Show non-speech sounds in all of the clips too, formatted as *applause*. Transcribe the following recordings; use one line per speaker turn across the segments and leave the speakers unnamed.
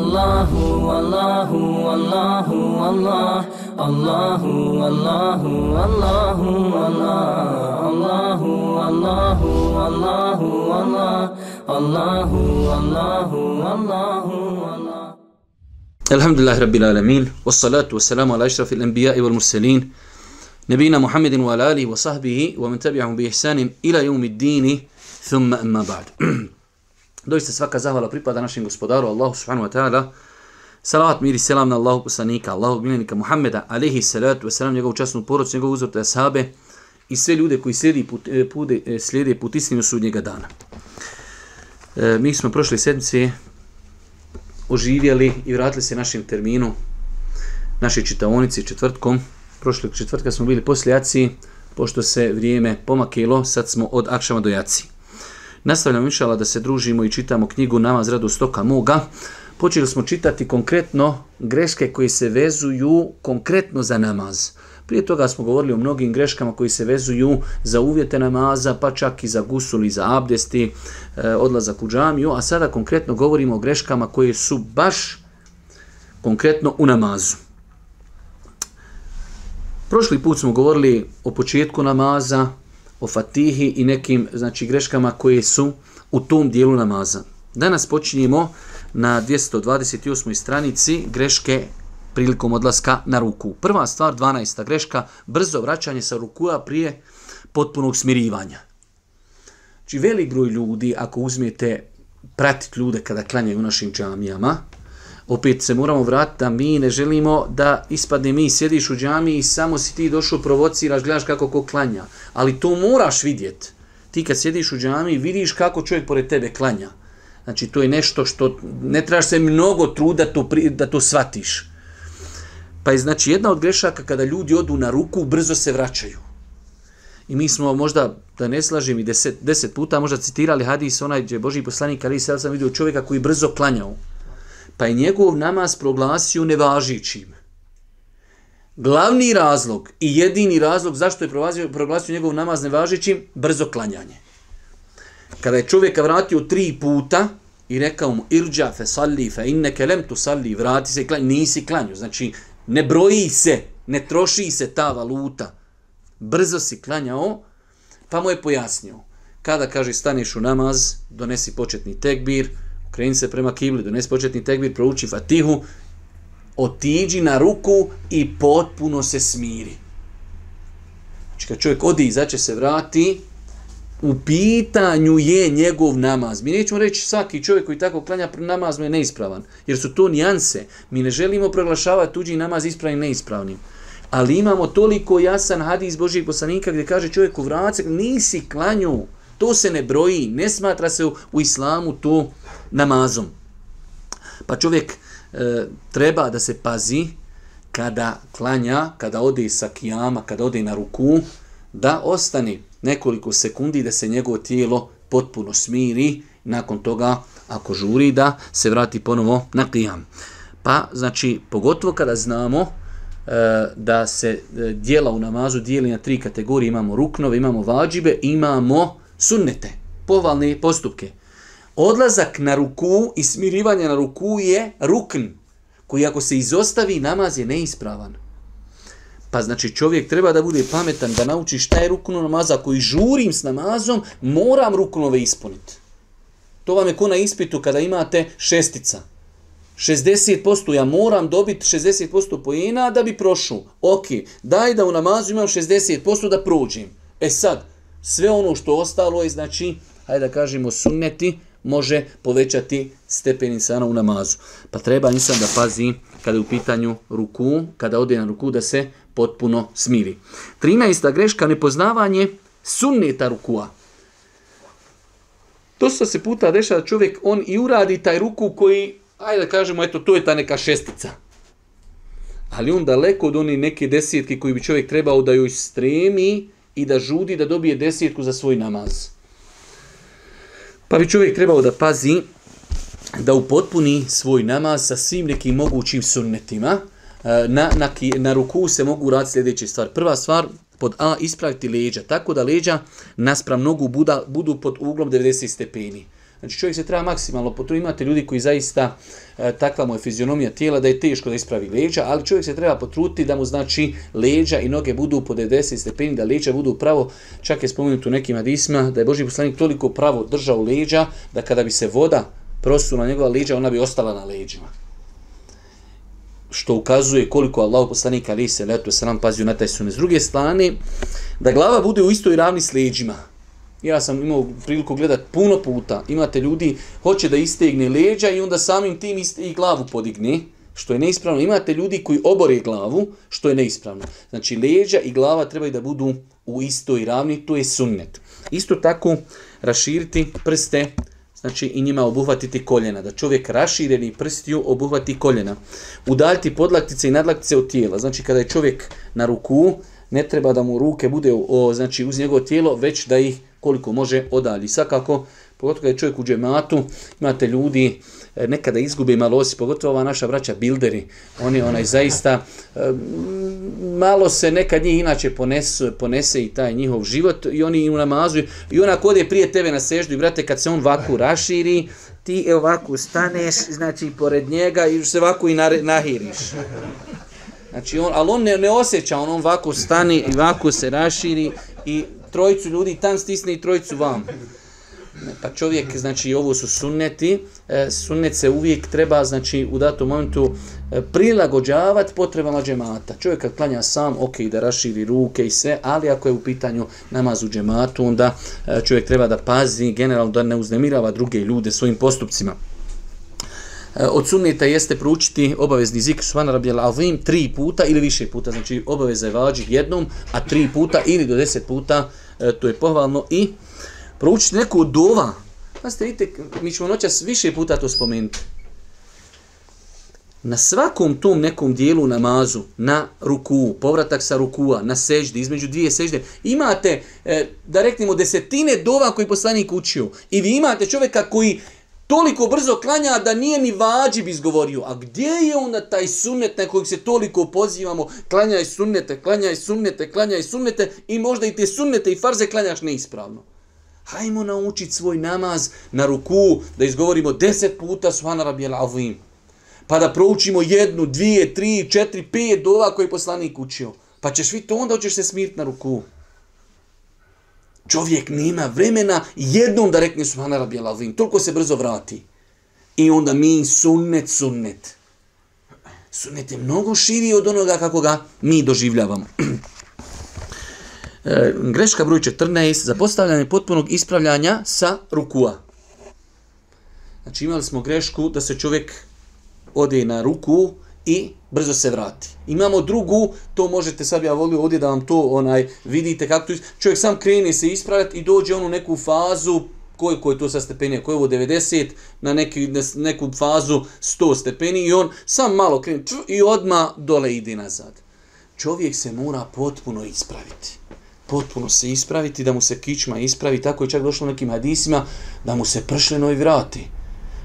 الله والله والله والله الله والله والله الله والله والله والله الله والله والله الحمد لله رب العالمين والصلاة والسلام على أشرف الأنبياء والمرسلين نبينا محمد وعلى آله وصحبه ومن تبعهم بإحسان إلى يوم الدين ثم أما بعد *clears throat* Doista svaka zahvala pripada našem gospodaru Allahu subhanahu wa ta'ala. Salavat mir i selam na Allahu poslanika, Allahu miljenika Muhammeda, alihi salatu wa salam, njegovu častnu porodcu, njegovu uzvrtu ashabe i sve ljude koji slijedi put, e, pude, e, slijedi put istinu sudnjega dana. E, mi smo prošle sedmice oživjeli i vratili se našem terminu, naše čitavonici četvrtkom. Prošle četvrtka smo bili poslije jaci, pošto se vrijeme pomakilo, sad smo od akšama do jaci. Nastavljamo mišala da se družimo i čitamo knjigu Namaz radu stoka moga. Počeli smo čitati konkretno greške koje se vezuju konkretno za namaz. Prije toga smo govorili o mnogim greškama koji se vezuju za uvjete namaza, pa čak i za gusul i za abdesti, e, odlazak u džamiju, a sada konkretno govorimo o greškama koje su baš konkretno u namazu. Prošli put smo govorili o početku namaza, o fatihi i nekim znači greškama koje su u tom dijelu namaza. Danas počinjemo na 228. stranici greške prilikom odlaska na ruku. Prva stvar, 12. greška, brzo vraćanje sa rukua prije potpunog smirivanja. Či znači, velik broj ljudi, ako uzmijete pratiti ljude kada klanjaju u našim čamijama, opet se moramo vratiti da mi ne želimo da ispadne mi sjediš u džami i samo si ti došao provociraš, gledaš kako ko klanja. Ali to moraš vidjet. Ti kad sjediš u džami vidiš kako čovjek pored tebe klanja. Znači to je nešto što ne trebaš se mnogo truda to, pri, da to shvatiš. Pa je znači jedna od grešaka kada ljudi odu na ruku, brzo se vraćaju. I mi smo možda, da ne slažem i deset, deset puta, možda citirali hadis onaj gdje je Boži poslanik Ali Selsa vidio čovjeka koji brzo klanjao pa je njegov namaz proglasio nevažićim. Glavni razlog i jedini razlog zašto je proglasio, proglasio njegov namaz nevažićim, brzo klanjanje. Kada je čovjeka vratio tri puta i rekao mu irđa fe salli fe inne kelem tu salli, vrati se i klanju, nisi klanju. Znači, ne broji se, ne troši se ta valuta. Brzo si klanjao, pa mu je pojasnio. Kada, kaže, staniš u namaz, donesi početni tekbir, kreni se prema kibli, donesi početni tekbir, prouči fatihu, otiđi na ruku i potpuno se smiri. Znači kad čovjek odi i zače se vrati, u pitanju je njegov namaz. Mi nećemo reći svaki čovjek koji tako klanja namaz mu je neispravan, jer su to nijanse. Mi ne želimo proglašavati tuđi namaz ispravnim neispravnim. Ali imamo toliko jasan hadis Božijeg poslanika gdje kaže čovjeku vrace, nisi klanju, to se ne broji, ne smatra se u, u islamu to namazom. Pa čovjek e, treba da se pazi kada klanja, kada ode sa kijama, kada ode na ruku, da ostani nekoliko sekundi da se njegovo tijelo potpuno smiri, nakon toga ako žuri da se vrati ponovo na kijam. Pa znači pogotovo kada znamo e, da se e, dijela u namazu dijeli na tri kategorije, imamo ruknove, imamo vađibe, imamo sunnete, povalne postupke – odlazak na ruku i smirivanje na ruku je rukn, koji ako se izostavi, namaz je neispravan. Pa znači čovjek treba da bude pametan, da nauči šta je rukno namaza, koji žurim s namazom, moram ruknove ispuniti. To vam je ko na ispitu kada imate šestica. 60%, ja moram dobiti 60% pojena da bi prošao. Ok, daj da u namazu imam 60% da prođem. E sad, sve ono što ostalo je, znači, hajde da kažemo, sunneti, može povećati stepen insana u namazu. Pa treba insan da pazi kada je u pitanju ruku, kada ode na ruku da se potpuno smiri. 13. greška nepoznavanje sunneta rukua. To što se puta dešava da čovjek on i uradi taj ruku koji, ajde da kažemo, eto, to je ta neka šestica. Ali on daleko od onih neke desetke koji bi čovjek trebao da joj stremi i da žudi da dobije desetku za svoj namaz. namaz. Pa bi čovjek trebao da pazi da upotpuni svoj namaz sa svim nekim mogućim sunnetima. E, na, na, na ruku se mogu raditi sljedeće stvar. Prva stvar, pod A, ispraviti leđa. Tako da leđa naspram nogu buda, budu pod uglom 90 stepeni. Znači čovjek se treba maksimalno potruditi. Imate ljudi koji zaista e, takva mu je fizionomija tijela da je teško da ispravi leđa, ali čovjek se treba potruditi da mu znači leđa i noge budu po 90 stepeni, da leđa budu pravo, čak je spomenuto u nekim adisma, da je Boži poslanik toliko pravo držao leđa da kada bi se voda prosula njegova leđa, ona bi ostala na leđima što ukazuje koliko Allah poslanika ali se letu se nam pazio na taj sunet. S druge strane, da glava bude u istoj ravni s leđima, Ja sam imao priliku gledat puno puta. Imate ljudi, hoće da istegne leđa i onda samim tim iste i glavu podigne, što je neispravno. Imate ljudi koji obore glavu, što je neispravno. Znači, leđa i glava trebaju da budu u istoj ravni, to je sunnet. Isto tako, raširiti prste, znači i njima obuhvatiti koljena. Da čovjek rašireni prstiju obuhvati koljena. Udaljiti podlaktice i nadlaktice od tijela. Znači, kada je čovjek na ruku, ne treba da mu ruke bude o, znači, uz njegovo tijelo, već da ih koliko može odalji. Svakako, pogotovo kada je čovjek u džematu, imate ljudi, e, nekada izgubi malo osjeć, pogotovo ova naša braća bilderi, oni onaj zaista, e, malo se nekad njih inače ponese, ponese i taj njihov život i oni u namazu i ona kode prije tebe na seždu i brate kad se on vaku raširi, ti e, ovako staneš, znači pored njega i se ovako i nahiriš. Znači on, ali on ne, ne osjeća, on, on ovako stani i ovako se raširi i trojicu ljudi tam stisne i trojicu vam. Pa čovjek, znači ovo su sunneti, e, sunnet se uvijek treba, znači u datom momentu e, prilagođavati potrebama džemata. Čovjek kad klanja sam, ok, da raširi ruke i sve, ali ako je u pitanju namazu džematu, onda e, čovjek treba da pazi generalno da ne uznemirava druge ljude svojim postupcima. E, od sunneta jeste proučiti obavezni zikr Subhana Rabbijal Azim tri puta ili više puta, znači obaveza je vađi jednom, a tri puta ili do deset puta, e, to je pohvalno i proučiti neku od dova. Znači, vidite, mi ćemo noćas više puta to spomenuti. Na svakom tom nekom dijelu namazu, na ruku, povratak sa rukua, na seždi, između dvije sežde, imate, e, da reknemo, desetine dova koji poslanik učio. I vi imate čovjeka koji toliko brzo klanja da nije ni vađib izgovorio. A gdje je onda taj sunnet na kojeg se toliko pozivamo? Klanjaj sunnete, klanjaj sunnete, klanjaj sunnete i možda i te sunnete i farze klanjaš neispravno. Hajmo naučiti svoj namaz na ruku da izgovorimo deset puta Suhana Rabijel Avim. Pa da proučimo jednu, dvije, tri, četiri, pet dola koje je poslanik učio. Pa ćeš vidjeti onda hoćeš se smirti na ruku. Čovjek nema vremena jednom da rekne Subhana Rabi Al-Azim. Toliko se brzo vrati. I onda mi sunnet, sunnet. Sunnet je mnogo širi od onoga kako ga mi doživljavamo. *clears throat* E, greška broj 14 za postavljanje potpunog ispravljanja sa rukua. Znači imali smo grešku da se čovjek ode na ruku, i brzo se vrati. Imamo drugu, to možete sad ja volio ovdje da vam to onaj vidite kako to čovjek sam krene se ispravljati i dođe on u neku fazu koje koje to sa stepenje, koje ovo 90 na neki na neku fazu 100 stepeni i on sam malo krene čv, i odma dole ide nazad. Čovjek se mora potpuno ispraviti. Potpuno se ispraviti da mu se kičma ispravi, tako je čak došlo nekim hadisima da mu se pršljeno i vrati.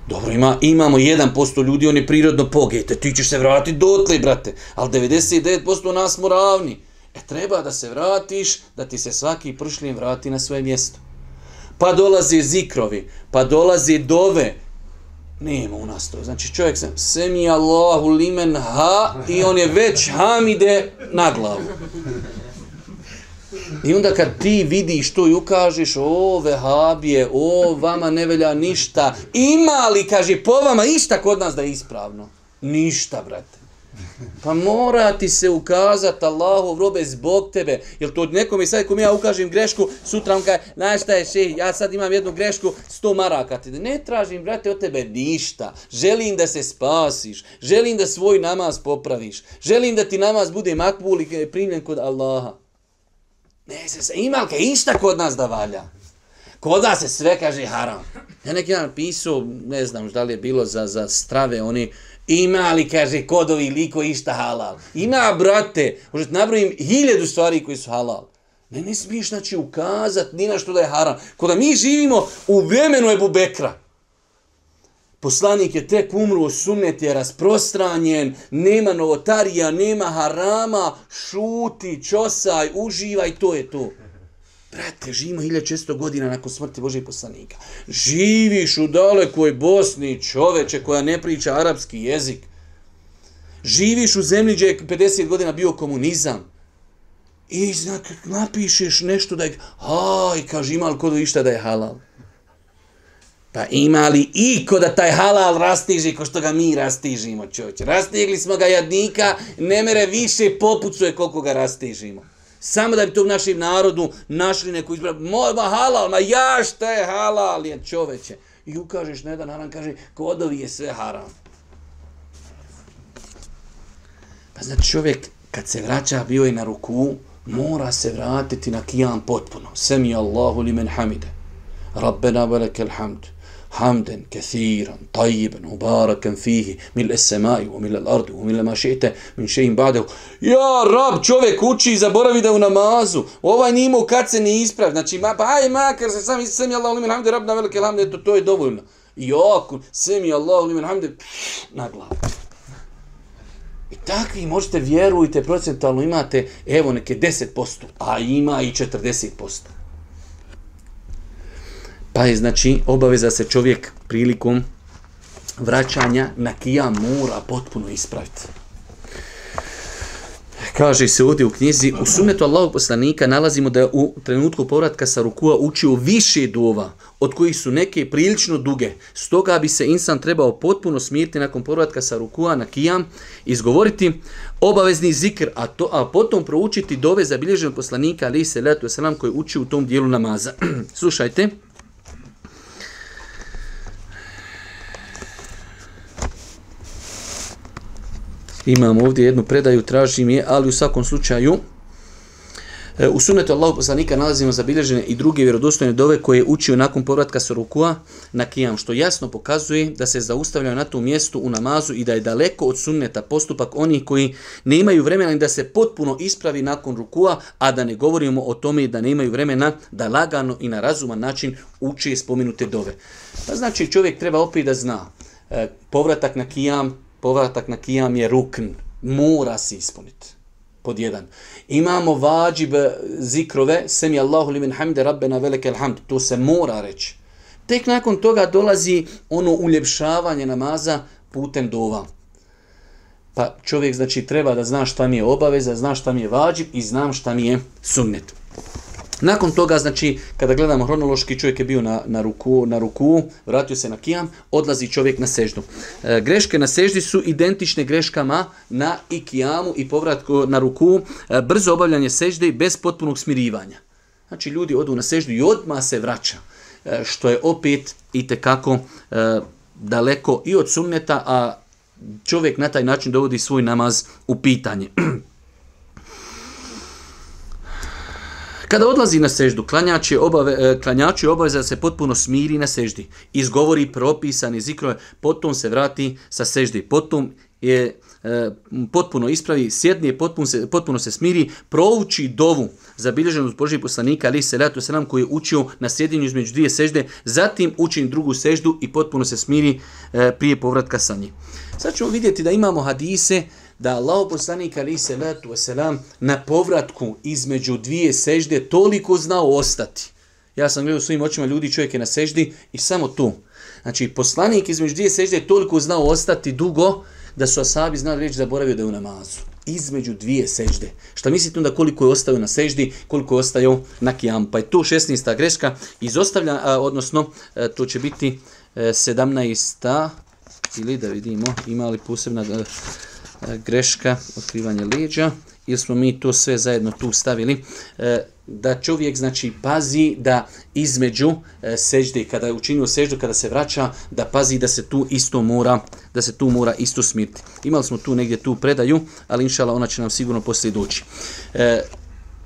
Dobro, ima, imamo 1% ljudi, on je prirodno pogete, ti ćeš se vratiti dotli, brate, ali 99% nas smo ravni. E, treba da se vratiš, da ti se svaki pršljen vrati na svoje mjesto. Pa dolaze zikrovi, pa dolaze dove, nema u nas to. Znači, čovjek sam, semi Allahu limen ha, i on je već hamide na glavu. I onda kad ti vidiš to i ukažeš, o vehabije, o vama ne velja ništa, ima li, kaže, po vama išta kod nas da je ispravno? Ništa, brate. Pa mora ti se ukazati Allahov robe zbog tebe. Jel to nekom je sad kom ja ukažem grešku, sutra on kaže, znaš šta je še, ja sad imam jednu grešku, sto maraka ti. Ne tražim, brate, od tebe ništa. Želim da se spasiš. Želim da svoj namaz popraviš. Želim da ti namaz bude makbul i primljen kod Allaha. Ne se se, ima li išta kod nas da valja? Kod nas se sve kaže haram. Ja neki dan pisao, ne znam da li je bilo za, za strave, oni ima li, kaže, kodovi liko išta halal. Ima, brate, možete nabrojim hiljedu stvari koji su halal. Ne, ne smiješ, znači, ukazat ni na što da je haram. Kod da mi živimo u vremenu Ebu Bekra. Poslanik je tek umro, sunet je rasprostranjen, nema novotarija, nema harama, šuti, čosaj, uživaj, to je to. Brate, živimo 1600 godina nakon smrti Božeg poslanika. Živiš u dalekoj Bosni, čoveče koja ne priča arapski jezik. Živiš u zemlji gdje je 50 godina bio komunizam. I znak, napišeš nešto da je... Aj, kaže, ima li kod išta da je halal? Pa ima li iko da taj halal rastiži ko što ga mi rastižimo, čovječe? Rastigli smo ga jadnika, ne mere više popucuje koliko ga rastižimo. Samo da bi to u našem narodu našli neku izbranu. Moj, ma halal, ma ja šta je halal, je čovječe. I ukažeš na jedan haram, kaže, kodovi je sve haram. Pa znači čovjek, kad se vraća, bio je na ruku, mora se vratiti na kijam potpuno. Sem je Allahu li men hamide. Rabbena velike alhamdu hamden, kathiran, tajiban, mubarakan fihi, mil es semaju, mil el ardu, mil ma šeite, min šeim badehu. Ja, rab, čovjek uči i zaboravi da u namazu. Ovaj nimo kad se ne ispravi. Znači, ma, pa aj makar se sam isi, sam je Allah, ulimin, hamde, rab, na velike lamde, eto, to je dovoljno. I okun, sam je Allah, ulimin, hamde, pff, na glavu. I takvi možete, vjerujte, procentalno imate, evo, neke 10%, a ima i 40%. Pa je znači obaveza se čovjek prilikom vraćanja na kija mora potpuno ispraviti. Kaže se ovdje u knjizi, u sunetu Allahog poslanika nalazimo da je u trenutku povratka sa rukua učio više duova, od kojih su neke prilično duge. Stoga bi se insan trebao potpuno smiriti nakon povratka sa rukua na kijam, izgovoriti obavezni zikr, a, to, a potom proučiti dove zabilježen poslanika, ali se letu selam koji uči u tom dijelu namaza. *clears throat* Slušajte. Slušajte. imam ovdje jednu predaju, tražim je, ali u svakom slučaju, e, u sunetu Allahu poslanika nalazimo zabilježene i druge vjerodostojne dove koje je učio nakon povratka sa rukua na kijam, što jasno pokazuje da se zaustavljaju na tom mjestu u namazu i da je daleko od sunneta postupak onih koji ne imaju vremena da se potpuno ispravi nakon rukua, a da ne govorimo o tome da ne imaju vremena da lagano i na razuman način uči spomenute dove. Pa znači čovjek treba opet da zna e, povratak na kijam, povratak na kijam je rukn, mora se ispuniti. Pod jedan. Imamo vađib eh, zikrove, sem je Allahu limin hamde rabbena velike alhamd, to se mora reći. Tek nakon toga dolazi ono uljepšavanje namaza putem dova. Pa čovjek znači treba da zna šta mi je obaveza, zna šta mi je vađib i znam šta mi je sunnet. Nakon toga, znači, kada gledamo hronološki, čovjek je bio na, na, ruku, na ruku, vratio se na kijam, odlazi čovjek na seždu. E, greške na seždi su identične greškama na i kijamu i povratku e, na ruku, e, brzo obavljanje sežde bez potpunog smirivanja. Znači, ljudi odu na seždu i odma se vraća, e, što je opet i tekako e, daleko i od sunneta, a čovjek na taj način dovodi svoj namaz u pitanje. *clears throat* Kada odlazi na seždu, klanjač je, obave, e, klanjač je obaveza da se potpuno smiri na seždi. Izgovori propisani zikrove, potom se vrati sa seždi. Potom je e, potpuno ispravi, sjedni je potpuno se, potpuno se smiri, prouči dovu zabilježenu od Božih poslanika ali se ratu selam koji je učio na sjedinju između dvije sežde, zatim uči drugu seždu i potpuno se smiri e, prije povratka sa njih. Sad ćemo vidjeti da imamo hadise, da Allah poslanik ali se vetu selam na povratku između dvije sežde toliko znao ostati. Ja sam gledao svojim očima ljudi, čovjek je na seždi i samo tu. Znači, poslanik između dvije sežde toliko znao ostati dugo da su asabi znali reći da boravio da je u namazu. Između dvije sežde. Šta mislite onda koliko je ostao na seždi, koliko je ostao na kijam? Pa je tu 16. greška izostavlja, a, odnosno a, e, to će biti 17. E, ili da vidimo ima li posebna... A, e, E, greška, otkrivanje leđa, ili smo mi to sve zajedno tu stavili, e, da čovjek znači pazi da između e, sežde, kada je učinio seždu, kada se vraća, da pazi da se tu isto mora, da se tu mora isto smiriti. Imali smo tu negdje tu predaju, ali inšala ona će nam sigurno poslije doći.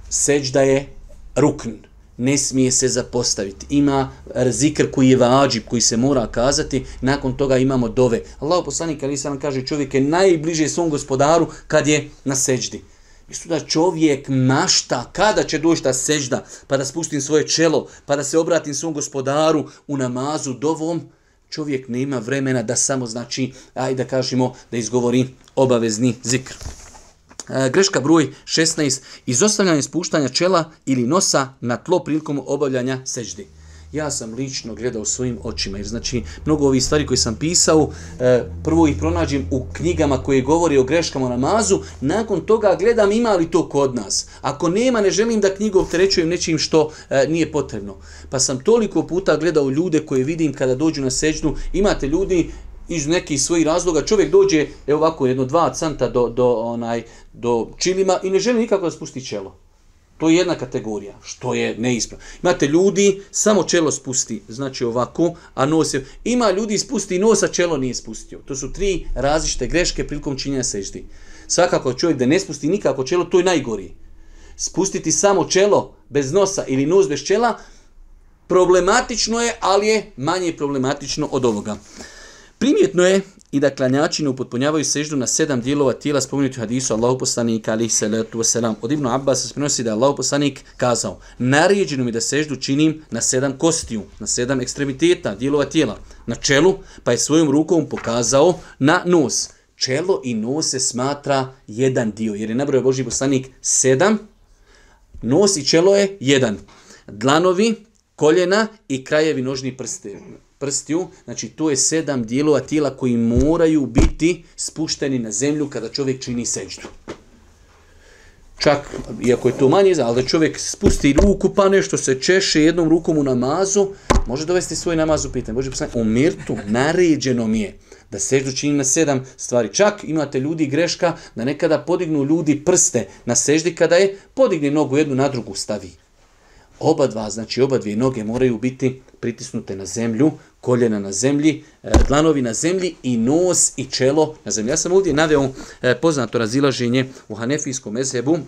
Sežda je rukn, ne smije se zapostaviti. Ima zikr koji je vađib, koji se mora kazati, nakon toga imamo dove. Allah poslanik Ali Isan kaže čovjek je najbliže svom gospodaru kad je na seđdi. Isto da čovjek mašta kada će doći ta sežda pa da spustim svoje čelo, pa da se obratim svom gospodaru u namazu dovom, čovjek nema vremena da samo znači, aj da kažemo, da izgovori obavezni zikr. E, greška broj 16, izostavljanje spuštanja čela ili nosa na tlo prilikom obavljanja seđde. Ja sam lično gledao svojim očima, jer znači mnogo ovih stvari koje sam pisao, e, prvo ih pronađem u knjigama koje govori o greškama na namazu, nakon toga gledam ima li to kod nas. Ako nema, ne želim da knjigu opterećujem nečim što e, nije potrebno. Pa sam toliko puta gledao ljude koje vidim kada dođu na seđnu, imate ljudi, iz nekih svojih razloga čovjek dođe evo ovako jedno 2 centa do, do onaj do čilima i ne želi nikako da spusti čelo. To je jedna kategorija, što je neispravno. Imate ljudi, samo čelo spusti, znači ovako, a nos je... Ima ljudi spusti nos, a čelo nije spustio. To su tri različite greške prilikom činjenja seždi. Svakako čovjek da ne spusti nikako čelo, to je najgori. Spustiti samo čelo bez nosa ili nos bez čela, problematično je, ali je manje problematično od ovoga. Primjetno je i da klanjači ne upotpunjavaju seždu na sedam dijelova tijela spomenuti u hadisu Allahu poslanika alihi salatu wasalam. Od Ibnu Abba se prenosi da je Allahu poslanik kazao naređeno mi da seždu činim na sedam kostiju, na sedam ekstremiteta dijelova tijela, na čelu, pa je svojom rukom pokazao na nos. Čelo i nos se smatra jedan dio, jer je nabrojao Boži poslanik sedam, nos i čelo je jedan. Dlanovi, koljena i krajevi nožni prste, prstiju, znači to je sedam dijelova tijela koji moraju biti spušteni na zemlju kada čovjek čini seđdu. Čak, iako je to manje, ali da čovjek spusti ruku pa nešto se češe jednom rukom u namazu, može dovesti svoj namaz u pitanje. Bože, u mirtu naređeno mi je da seždu čini na sedam stvari. Čak imate ljudi greška da nekada podignu ljudi prste na seždi kada je podigne nogu jednu na drugu stavi oba dva, znači oba dvije noge moraju biti pritisnute na zemlju, koljena na zemlji, e, dlanovi na zemlji i nos i čelo na zemlji. Ja sam ovdje naveo e, poznato razilaženje u hanefijskom ezebu.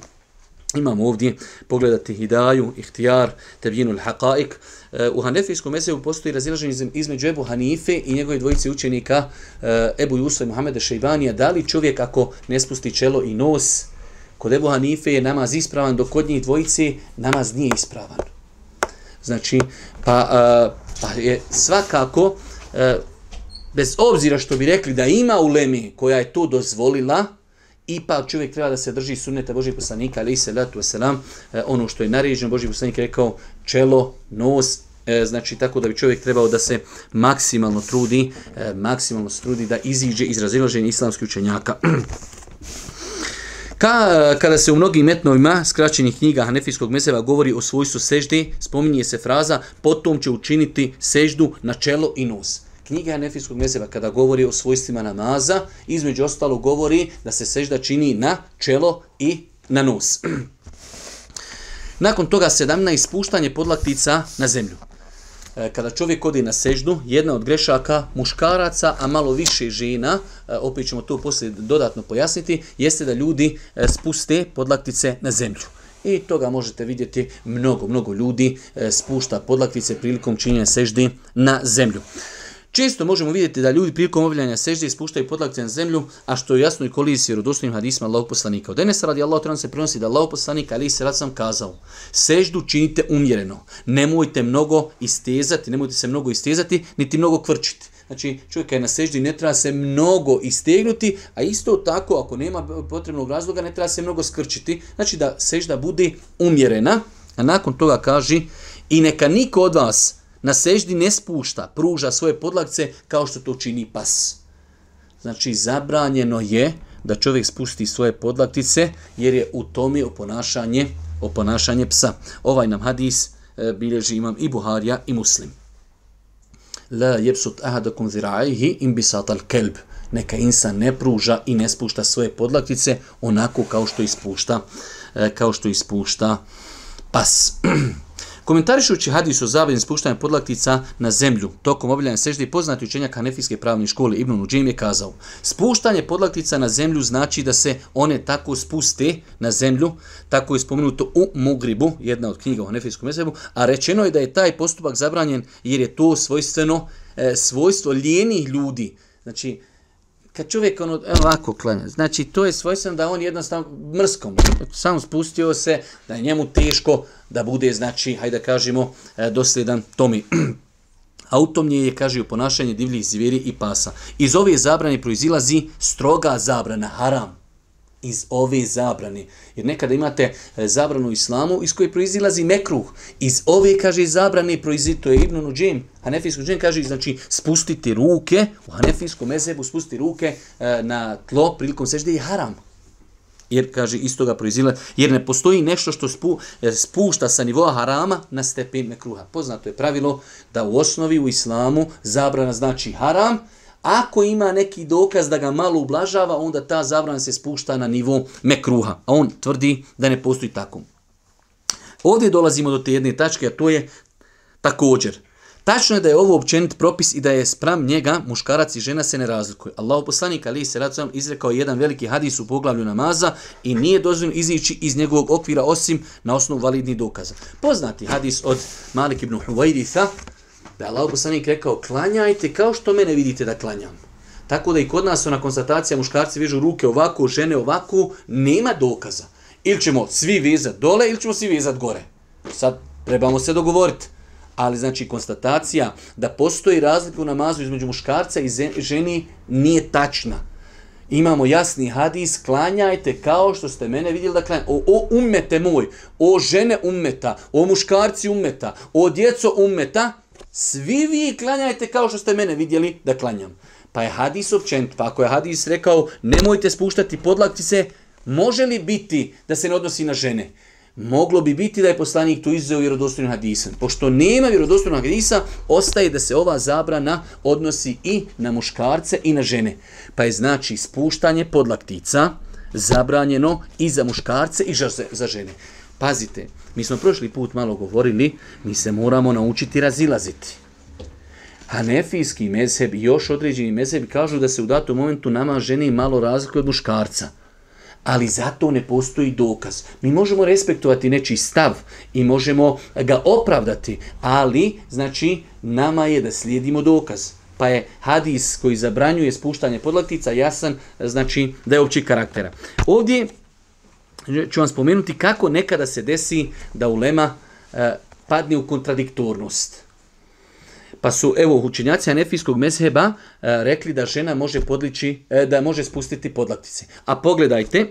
Imamo ovdje pogledati Hidaju, Ihtijar, Tebjinul Haqaik. E, u hanefijskom ezebu postoji razilaženje između Ebu Hanife i njegove dvojice učenika Ebu Jusa i Muhammeda Šeibanija. Da li čovjek ako ne spusti čelo i nos, kod Ebu Hanife je namaz ispravan, dok kod njih dvojice namaz nije ispravan. Znači, pa, uh, pa je svakako, uh, bez obzira što bi rekli da ima u Lemi koja je to dozvolila, ipak čovjek treba da se drži sunneta Božih poslanika, ali i se vratu selam, ono što je naređeno, Božih poslanik je rekao čelo, nos, e, znači tako da bi čovjek trebao da se maksimalno trudi, e, maksimalno se trudi da iziđe iz razilaženja islamskih učenjaka. *clears throat* Ka, eh, kada se u mnogim etnovima skraćenih knjiga Hanefijskog mezeva govori o svojstvu sežde, spominje se fraza potom će učiniti seždu na čelo i nos. Knjiga Hanefijskog mezeva kada govori o svojstvima namaza, između ostalo govori da se sežda čini na čelo i na nos. *clears throat* Nakon toga 17 spuštanje podlaktica na zemlju. E, kada čovjek odi na seždu, jedna od grešaka muškaraca, a malo više žena, e, opet ćemo to poslije dodatno pojasniti, jeste da ljudi e, spuste podlaktice na zemlju. I toga možete vidjeti mnogo, mnogo ljudi spušta podlaktice prilikom činjenja seždi na zemlju. Često možemo vidjeti da ljudi prilikom obavljanja sežde ispuštaju podlakce na zemlju, a što je jasno i kolizi jer odustavim hadisma Allahog poslanika. Od Enesa radi Allah se prenosi da Allahog poslanika ali se rad sam kazao seždu činite umjereno, nemojte mnogo istezati, nemojte se mnogo istezati, niti mnogo kvrčiti. Znači, čovjeka je na seždi, ne treba se mnogo istegnuti, a isto tako, ako nema potrebnog razloga, ne treba se mnogo skrčiti. Znači, da sežda bude umjerena, a nakon toga kaži, i neka niko od vas na seždi ne spušta, pruža svoje podlakce kao što to čini pas. Znači, zabranjeno je da čovjek spusti svoje podlaktice jer je u tome oponašanje, oponašanje psa. Ovaj nam hadis e, bilježi imam i Buharija i Muslim. La jebsut ahadakum zira'ihi im bisatal kelb. Neka insan ne pruža i ne spušta svoje podlaktice onako kao što ispušta, e, kao što ispušta pas. *clears throat* Komentarišući hadis o zabranjenom spuštanju podlaktica na zemlju tokom obavljanja sežde poznati učenjak Hanefijske pravne škole Ibn Nudžim je kazao Spuštanje podlaktica na zemlju znači da se one tako spuste na zemlju, tako je spomenuto u Mugribu, jedna od knjiga o Hanefijskom mesebu, a rečeno je da je taj postupak zabranjen jer je to svojstveno e, svojstvo lijenih ljudi. Znači, kad čovjek ono, e, ovako klanja, znači to je svojstveno da on jednostavno mrskom, samo spustio se, da je njemu teško da bude, znači, hajde da kažemo, e, dosljedan tomi. A u tom nije je, kaže, u ponašanje divljih zvijeri i pasa. Iz ove zabrane proizilazi stroga zabrana, haram iz ove zabrane. Jer nekada imate e, zabranu u islamu iz koje proizilazi mekruh. Iz ove, kaže, zabrane proizito je Ibn Nuđim. Hanefijsko Nuđim kaže, znači, spustiti ruke, u Hanefijskom mezebu spustiti ruke e, na tlo prilikom sežde je haram. Jer, kaže, iz toga proizilazi. Jer ne postoji nešto što spu, e, spušta sa nivoa harama na stepen mekruha. Poznato je pravilo da u osnovi u islamu zabrana znači haram, Ako ima neki dokaz da ga malo ublažava, onda ta zabrana se spušta na nivo mekruha. A on tvrdi da ne postoji tako. Ovdje dolazimo do te jedne tačke, a to je također. Tačno je da je ovo općenit propis i da je sprem njega muškarac i žena se ne razlikuju. Allah poslanik Ali se racionalno izrekao jedan veliki hadis u poglavlju namaza i nije dozvoljeno izići iz njegovog okvira osim na osnovu validnih dokaza. Poznati hadis od Malik ibn Huvairitha, da je Allah poslanik rekao, klanjajte kao što mene vidite da klanjam. Tako da i kod nas ona konstatacija, muškarci vižu ruke ovako, žene ovako, nema dokaza. Ili ćemo svi vezati dole, ili ćemo svi vezati gore. Sad trebamo se dogovoriti. Ali znači konstatacija da postoji razlika u namazu između muškarca i ženi nije tačna. Imamo jasni hadis, klanjajte kao što ste mene vidjeli da klanjate. O, o umete moj, o žene umeta, o muškarci umeta, o djeco umeta, Svi vi klanjajte kao što ste mene vidjeli da klanjam. Pa je hadis općent, pa ako je hadis rekao nemojte spuštati podlaktice, može li biti da se ne odnosi na žene? Moglo bi biti da je poslanik tu izuzeo vjerodostojni hadis. Pošto nema vjerodostojnog hadisa, ostaje da se ova zabrana odnosi i na muškarce i na žene. Pa je znači spuštanje podlaktica zabranjeno i za muškarce i za žene. Pazite, mi smo prošli put malo govorili, mi se moramo naučiti razilaziti. Hanefijski mezheb i još određeni mezheb kažu da se u datom momentu nama ženi malo razlikuje od muškarca. Ali zato ne postoji dokaz. Mi možemo respektovati nečiji stav i možemo ga opravdati, ali znači nama je da slijedimo dokaz. Pa je hadis koji zabranjuje spuštanje podlaktica jasan, znači da je opći karaktera. Ovdje ću vam spomenuti kako nekada se desi da ulema e, padne u kontradiktornost. Pa su, evo, učenjaci anefijskog mezheba e, rekli da žena može podlići, e, da može spustiti podlatice. A pogledajte,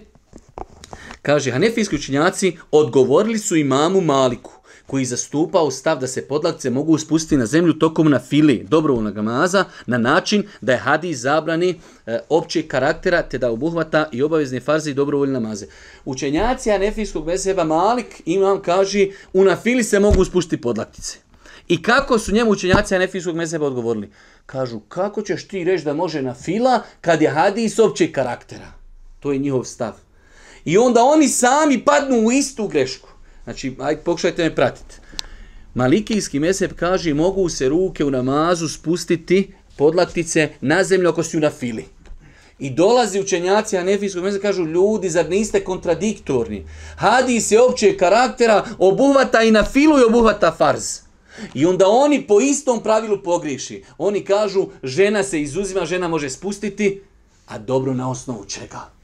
kaže, anefijski učenjaci odgovorili su imamu Maliku koji zastupao stav da se podlakce mogu spustiti na zemlju tokom na fili dobrovoljnog namaza na način da je hadis zabrani e, općeg karaktera te da obuhvata i obavezne farze i dobrovoljne namaze. Učenjaci anefijskog veseba Malik imam kaži u na fili se mogu spustiti podlaktice. I kako su njemu učenjaci anefijskog veseba odgovorili? Kažu kako ćeš ti reći da može na fila kad je hadis općeg karaktera? To je njihov stav. I onda oni sami padnu u istu grešku. Znači, ajde, pokušajte me pratiti. Malikijski mesep kaže, mogu se ruke u namazu spustiti podlaktice na zemlju ako su na fili. I dolazi učenjaci Hanefijskog mesa kažu, ljudi, zar niste kontradiktorni? Hadis je opće karaktera, obuhvata i na filu i obuhvata farz. I onda oni po istom pravilu pogriši. Oni kažu, žena se izuzima, žena može spustiti, a dobro na osnovu čega?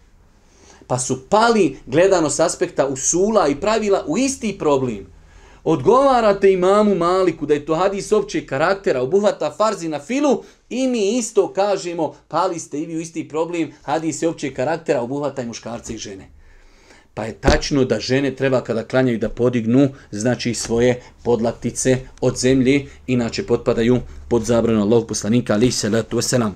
pa su pali gledano s aspekta usula i pravila u isti problem. Odgovarate imamu Maliku da je to hadis općeg karaktera, obuhvata farzi na filu i mi isto kažemo pali ste i vi u isti problem, hadis je općeg karaktera, obuhvata i muškarce i žene. Pa je tačno da žene treba kada klanjaju da podignu znači svoje podlaktice od zemlje, inače potpadaju pod zabranu Allahog poslanika, ali se letu selam.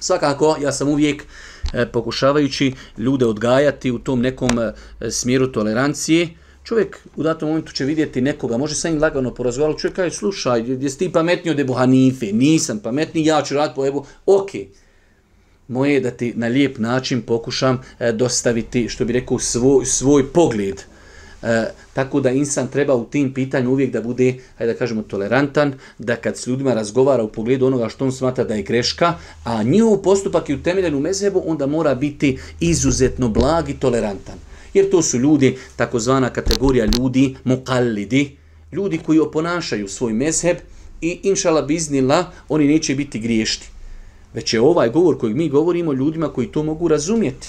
Svakako, ja sam uvijek uh, E, pokušavajući ljude odgajati u tom nekom e, smjeru tolerancije, čovjek u datom momentu će vidjeti nekoga, može sa njim lagano porazgovarati, čovjek kaže, slušaj, jesi ti pametni od Ebu Hanife, nisam pametni, ja ću raditi po Ebu, okej. Okay moje je da ti na lijep način pokušam e, dostaviti, što bi rekao, svoj, svoj pogled. E, tako da insan treba u tim pitanju uvijek da bude, hajde da kažemo, tolerantan, da kad s ljudima razgovara u pogledu onoga što on smata da je greška, a njihov postupak je utemeljen u mezhebu, onda mora biti izuzetno blag i tolerantan. Jer to su ljudi, takozvana kategorija ljudi, mukallidi, ljudi koji oponašaju svoj mezheb i inšala biznila, oni neće biti griješti. Već je ovaj govor kojeg mi govorimo ljudima koji to mogu razumjeti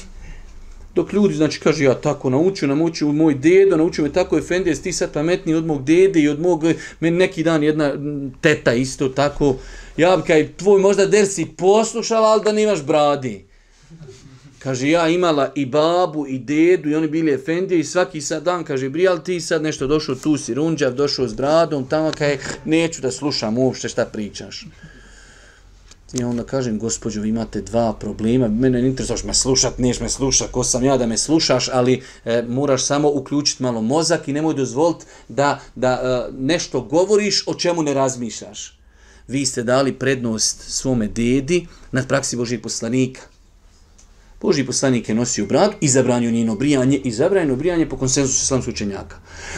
dok ljudi, znači, kaže, ja tako naučio, naučio moj dedo, naučio me tako, Efendijes, ti sad pametniji od mog dede i od mog, meni neki dan jedna teta isto tako, ja bi kaj, tvoj možda der si poslušala, ali da nimaš bradi. Kaže, ja imala i babu i dedu i oni bili efendije i svaki sad dan, kaže, bri, ali ti sad nešto došao, tu si runđav, došao s bradom, tamo kaj, neću da slušam uopšte šta pričaš. Ja onda kažem, gospođo, vi imate dva problema, mene ne interesuješ me slušat, niješ me slušat, ko sam ja da me slušaš, ali e, moraš samo uključiti malo mozak i nemoj dozvolit da, da e, nešto govoriš o čemu ne razmišljaš. Vi ste dali prednost svome dedi nad praksi Božih poslanika. Boži poslanik je nosio brak i zabranio njeno brijanje i zabranjeno brijanje po konsenzusu islamsku učenjaka.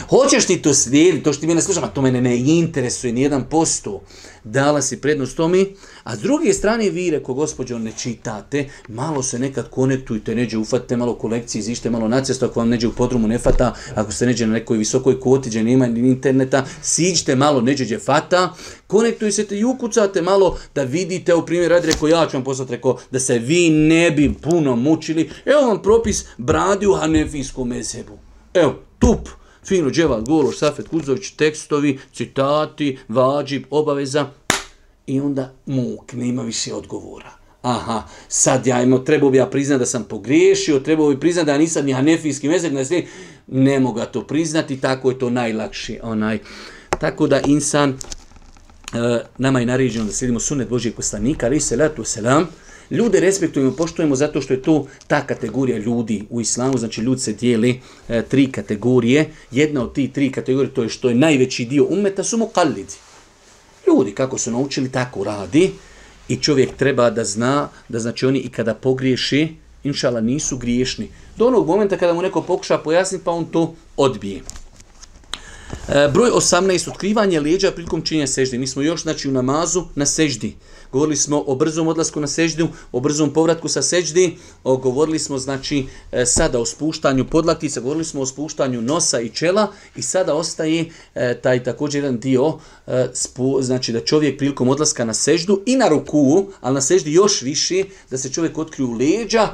Hoćeš ti to slijediti, to što ti mene slušava, to mene ne interesuje, nijedan posto. Dala si prednost tomi, A s druge strane, vi reko, gospođo, ne čitate, malo se nekad konektujte, neđe ufate malo kolekcije, izište malo na cestu, ako vam neđe u podrumu ne fata, ako ste neđe na nekoj visokoj koti, gdje nema interneta, siđite malo, neđe gdje fata, konektuj se te i ukucate malo da vidite, u primjer, radi reko, ja ću vam poslati, reko, da se vi ne bi puno mučili, evo vam propis bradi u hanefijskom mezebu. Evo, tup, fino, dževat, golo, safet, kuzović, tekstovi, citati, vađib, obaveza, I onda muk, nema više odgovora. Aha, sad ja imam, trebao bi ja priznat da sam pogriješio, trebao bi priznat da ja nisam ni hanefijski mezeg, ne, sve, ne mogu to priznati, tako je to najlakši. Onaj. Tako da insan, e, nama je naređeno da sledimo sunet Božije kostanika, ali se letu selam, Ljude respektujemo, poštujemo zato što je to ta kategorija ljudi u islamu, znači ljudi se dijeli e, tri kategorije. Jedna od ti tri kategorije, to je što je najveći dio umeta, su mu kalidi. Ljudi kako su naučili, tako radi. I čovjek treba da zna da znači oni i kada pogriješi, inšala nisu griješni. Do onog momenta kada mu neko pokuša pojasniti, pa on to odbije. E, broj 18. Otkrivanje lijeđa prilikom činjenja seždi. Mi smo još znači, u namazu na seždi. E, govorili smo o brzom odlasku na seždu, o brzom povratku sa seždi, o, govorili smo znači e, sada o spuštanju podlaktica, govorili smo o spuštanju nosa i čela i sada ostaje e, taj također jedan dio, e, spu, znači da čovjek prilikom odlaska na seždu i na ruku, ali na seždi još više, da se čovjek otkriju leđa,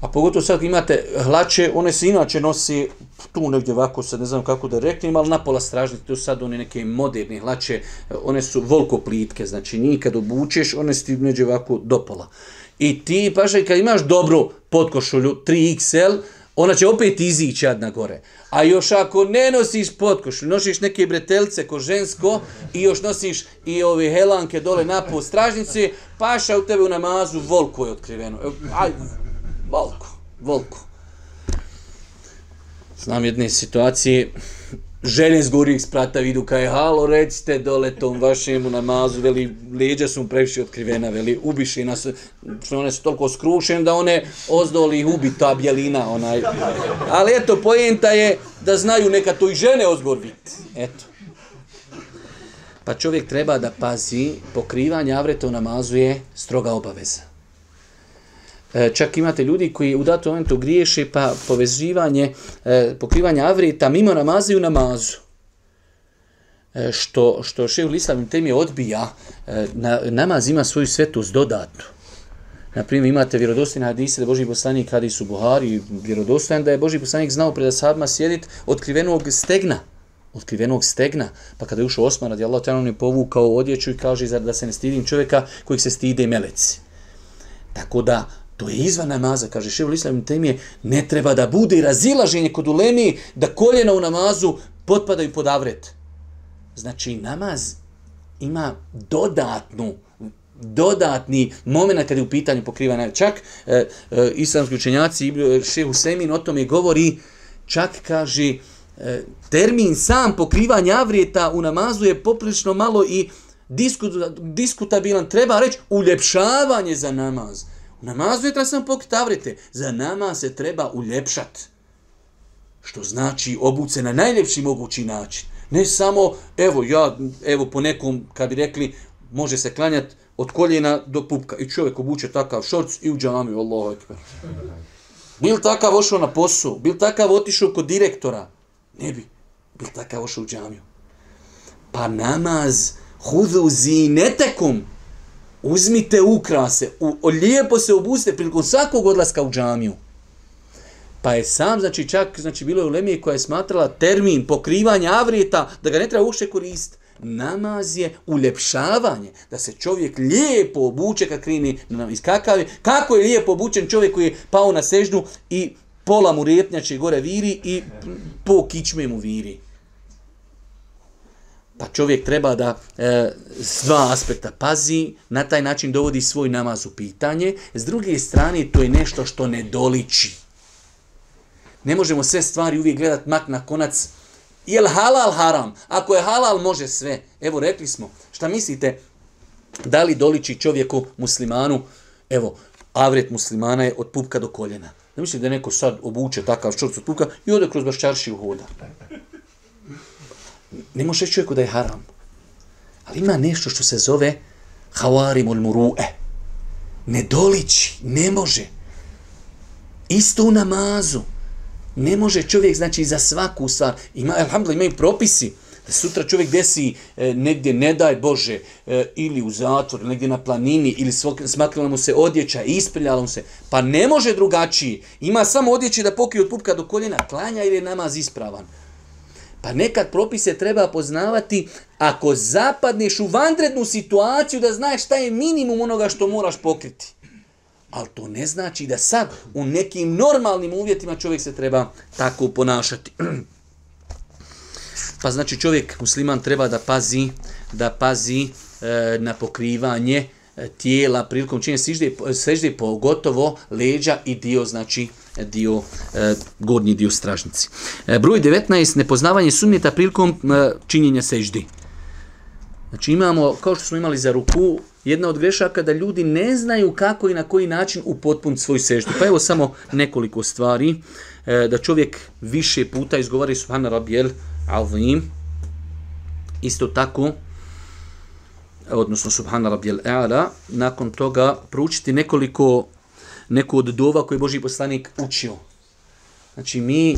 A pogotovo sad imate hlače, one se inače nosi tu negdje ovako, sad ne znam kako da reknem, ali napola stražnje, to sad one neke moderne hlače, one su volko plitke, znači njih kad obučeš, one su ti neđe ovako do pola. I ti, pažaj, kad imaš dobru podkošulju 3XL, ona će opet izići jedna gore. A još ako ne nosiš podkošulju, nosiš neke bretelce ko žensko i još nosiš i ove helanke dole na pol stražnice, paša u tebe u namazu volko je otkriveno. Ajde, Volko, volko. Znam jedne situacije, žene iz gorijeg sprata vidu kaj halo, recite dole tom vašemu namazu, veli, lijeđa su mu previše otkrivena, veli, ubiši nas, što one su toliko skrušene da one ozdoli ih ubi ta bjelina, onaj. Ali eto, pojenta je da znaju neka to i žene ozgor biti, eto. Pa čovjek treba da pazi, pokrivanje avreta u namazu je stroga obaveza. E, čak imate ljudi koji u datom momentu griješe pa povezivanje, e, pokrivanje avrita mimo namaza i u namazu. E, što, što šehr Lislav im temi odbija, namaz ima svoju svetost dodatnu. Naprimjer, imate vjerodostojne hadise da Boži poslanik kada su Buhari, vjerodostojan da je Boži poslanik znao pred Asadma sjedit otkrivenog stegna, otkrivenog stegna, pa kada je ušao Osman, radi Allah, on je povukao odjeću i kaže da se ne stidim čovjeka kojih se stide meleci. Tako da, To je izvan namaza, kaže Ševul Islam Temije, ne treba da bude razilaženje kod ulemi da koljena u namazu potpadaju pod avret. Znači, namaz ima dodatnu, dodatni moment kad je u pitanju pokrivanja. Čak e, e, islamski učenjaci, e, Ševul Semin o tome govori, čak kaže, e, termin sam pokrivanja avrijeta u namazu je poprilično malo i diskutabilan. Treba reći uljepšavanje za namaz. Namazu je treba sam pokrit avrete. Za nama se treba uljepšat. Što znači obuce na najljepši mogući način. Ne samo, evo ja, evo po nekom, kad bi rekli, može se klanjati od koljena do pupka. I čovjek obuče takav šorc i u džami, Allahu ekber. Bil takav ošao na posao, bil takav otišao kod direktora, ne bi. Bil takav ošao u džamiju. Pa namaz, hudu zinetekom, uzmite ukrase, u, lijepo se obuste prilikom svakog odlaska u džamiju. Pa je sam, znači čak, znači bilo je u Lemije koja je smatrala termin pokrivanja avrijeta, da ga ne treba uše koristiti. Namaz je uljepšavanje, da se čovjek lijepo obuče kad krini na namaz. Kakav je, kako je lijepo obučen čovjek koji je pao na sežnu i pola mu repnjače gore viri i po kičme mu viri. Pa čovjek treba da e, s dva aspekta pazi, na taj način dovodi svoj namaz u pitanje. S druge strane, to je nešto što ne doliči. Ne možemo sve stvari uvijek gledati mak na konac. Je halal haram? Ako je halal, može sve. Evo, rekli smo. Šta mislite? Da li doliči čovjeku muslimanu? Evo, avret muslimana je od pupka do koljena. Ne mislite da neko sad obuče takav šorc od pupka i ode kroz baš čaršiju hoda ne možeš reći čovjeku da je haram. Ali ima nešto što se zove havarim ul murue. Ne doliči, ne može. Isto u namazu. Ne može čovjek, znači, za svaku stvar. Ima, alhamdulillah, imaju propisi. Da sutra čovjek desi e, negdje, ne daj Bože, e, ili u zatvor, negdje na planini, ili smaklila mu se odjeća, ispiljala mu se. Pa ne može drugačiji. Ima samo odjeće da pokrije od pupka do koljena. Klanja ili je namaz ispravan. Pa nekad propise treba poznavati ako zapadneš u vanrednu situaciju da znaš šta je minimum onoga što moraš pokriti. Ali to ne znači da sad u nekim normalnim uvjetima čovjek se treba tako ponašati. *clears throat* Pa znači čovjek musliman treba da pazi, da pazi e, na pokrivanje e, tijela prilikom činjenja sežde, sežde pogotovo leđa i dio znači e, dio, e, gornji dio stražnici. E, broj 19, nepoznavanje sunnjeta prilikom e, činjenja seždi. Znači imamo, kao što smo imali za ruku, jedna od grešaka da ljudi ne znaju kako i na koji način upotpuniti svoju seždu. Pa evo samo nekoliko stvari, e, da čovjek više puta izgovara Subhana Rabijel Avim, isto tako, odnosno Subhana Rabijel Eala, nakon toga proučiti nekoliko neku od dova koji je Boži poslanik učio. Znači mi,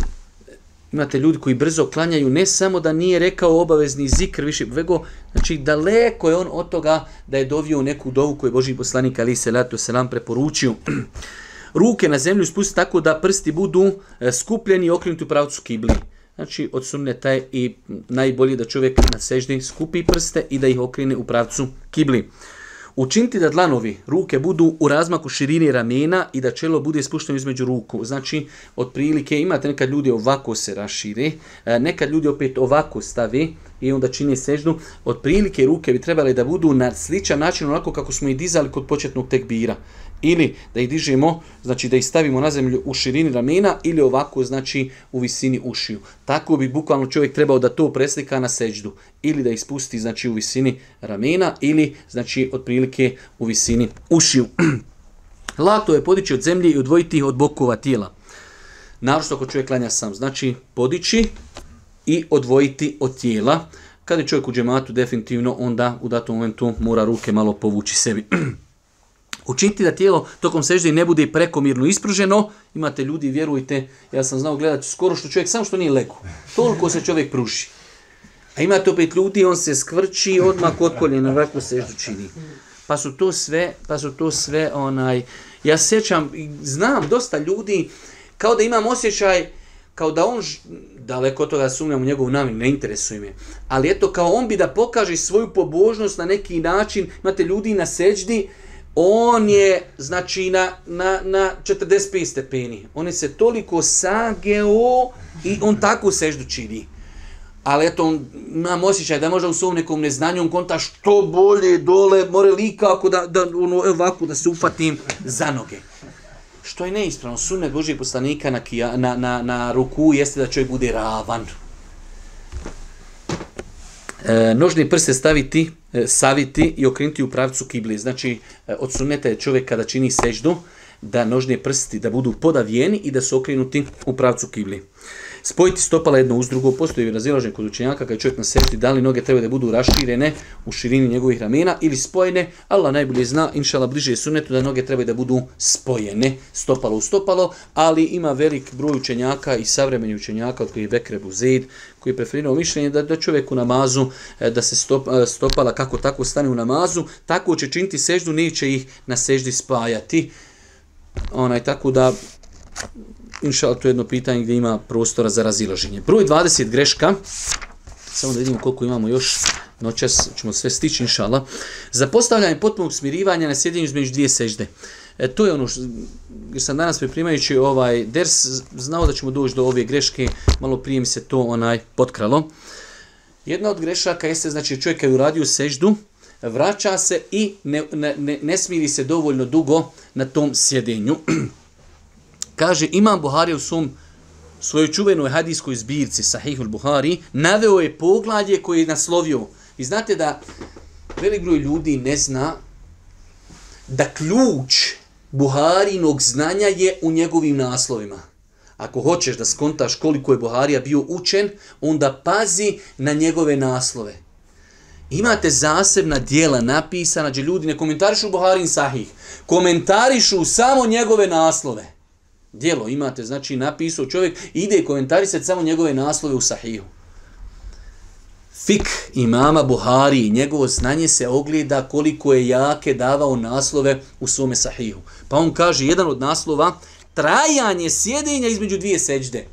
imate ljudi koji brzo klanjaju, ne samo da nije rekao obavezni zikr više, vego, znači daleko je on od toga da je dovio neku dovu koju je Boži poslanik ali se letu se nam preporučio. *clears throat* Ruke na zemlju spusti tako da prsti budu e, skupljeni i okrenuti u pravcu kibli. Znači, od sunneta je i najbolje da čovjek na seždi skupi prste i da ih okrene u pravcu kibli učiniti da dlanovi ruke budu u razmaku širini ramena i da čelo bude spušteno između ruku. Znači, otprilike imate nekad ljudi ovako se rašire, e, nekad ljudi opet ovako stave i onda čini seždu. Otprilike ruke bi trebale da budu na sličan način onako kako smo i dizali kod početnog tekbira ili da ih dižemo, znači da ih stavimo na zemlju u širini ramena ili ovako, znači u visini ušiju. Tako bi bukvalno čovjek trebao da to preslika na seđdu ili da ispusti znači u visini ramena ili znači otprilike u visini ušiju. *clears throat* Lato je podići od zemlje i odvojiti ih od bokova tijela. Naravno ako čovjek klanja sam, znači podići i odvojiti od tijela. Kada je čovjek u džematu, definitivno onda u datom momentu mora ruke malo povući sebi. *clears throat* učiniti da tijelo tokom sežde ne bude prekomirno ispruženo. Imate ljudi, vjerujte, ja sam znao gledat skoro što čovjek, samo što nije lego. Toliko se čovjek pruši. A imate opet ljudi, on se skvrči odmah kod koljena, ovako seždu čini. Pa su to sve, pa su to sve, onaj, ja sećam, znam dosta ljudi, kao da imam osjećaj, kao da on, daleko od toga sumnjam u njegovu namin, ne interesuje me, ali eto, kao on bi da pokaže svoju pobožnost na neki način, imate ljudi na seždi, on je, znači, na, na, na 45 stepeni. On je se toliko sageo i on tako seždu čini. Ali eto, on, imam osjećaj da je možda u svom nekom neznanju, on konta što bolje dole, more li kako da, da ono, ovako da se ufatim za noge. Što je neispravno, sunne Božije poslanika na, kija, na, na, na ruku jeste da čovjek bude ravan e, nožni prste staviti, e, saviti i okrenuti u pravcu kibli. Znači, e, od sunneta je čovjek kada čini seždu, da nožni prsti da budu podavijeni i da su okrenuti u pravcu kibli spojiti stopala jedno uz drugo, postoji razilaženje kod učenjaka kada je čovjek na seti, da li noge treba da budu raširene u širini njegovih ramena ili spojene, Allah najbolje zna, inšala bliže je sunetu da noge treba da budu spojene stopalo u stopalo, ali ima velik broj učenjaka i savremeni učenjaka od kojih je Bekre Buzid, koji je preferirao mišljenje da, da čovjek u namazu, e, da se stop, e, stopala kako tako stane u namazu, tako će činiti seždu, neće ih na seždi spajati. Onaj, tako da inšal, to je jedno pitanje gdje ima prostora za razilaženje. Broj 20 greška, samo da vidimo koliko imamo još noćas, ćemo sve stići, inšala. Za postavljanje potpunog smirivanja na sjedinju između dvije sežde. E, to je ono što sam danas priprimajući ovaj ders, znao da ćemo doći do ove greške, malo prije mi se to onaj potkralo. Jedna od grešaka jeste, znači čovjek kad uradio seždu, vraća se i ne, ne, ne, ne smiri se dovoljno dugo na tom sjedinju. Kaže Imam Buhari u svom svojoj čuvenoj hadijskoj zbirci Sahihul Buhari, naveo je poglavlje koje je naslovio. I znate da velik broj ljudi ne zna da ključ Buharinog znanja je u njegovim naslovima. Ako hoćeš da skontaš koliko je Buharija bio učen, onda pazi na njegove naslove. Imate zasebna dijela napisana gdje ljudi ne komentarišu Buharin Sahih, komentarišu samo njegove naslove. Dijelo imate, znači napisao čovjek, ide komentarisati samo njegove naslove u sahihu. Fik imama Buhari, njegovo znanje se ogleda koliko je jake davao naslove u svome sahihu. Pa on kaže, jedan od naslova, trajanje sjedinja između dvije seđde.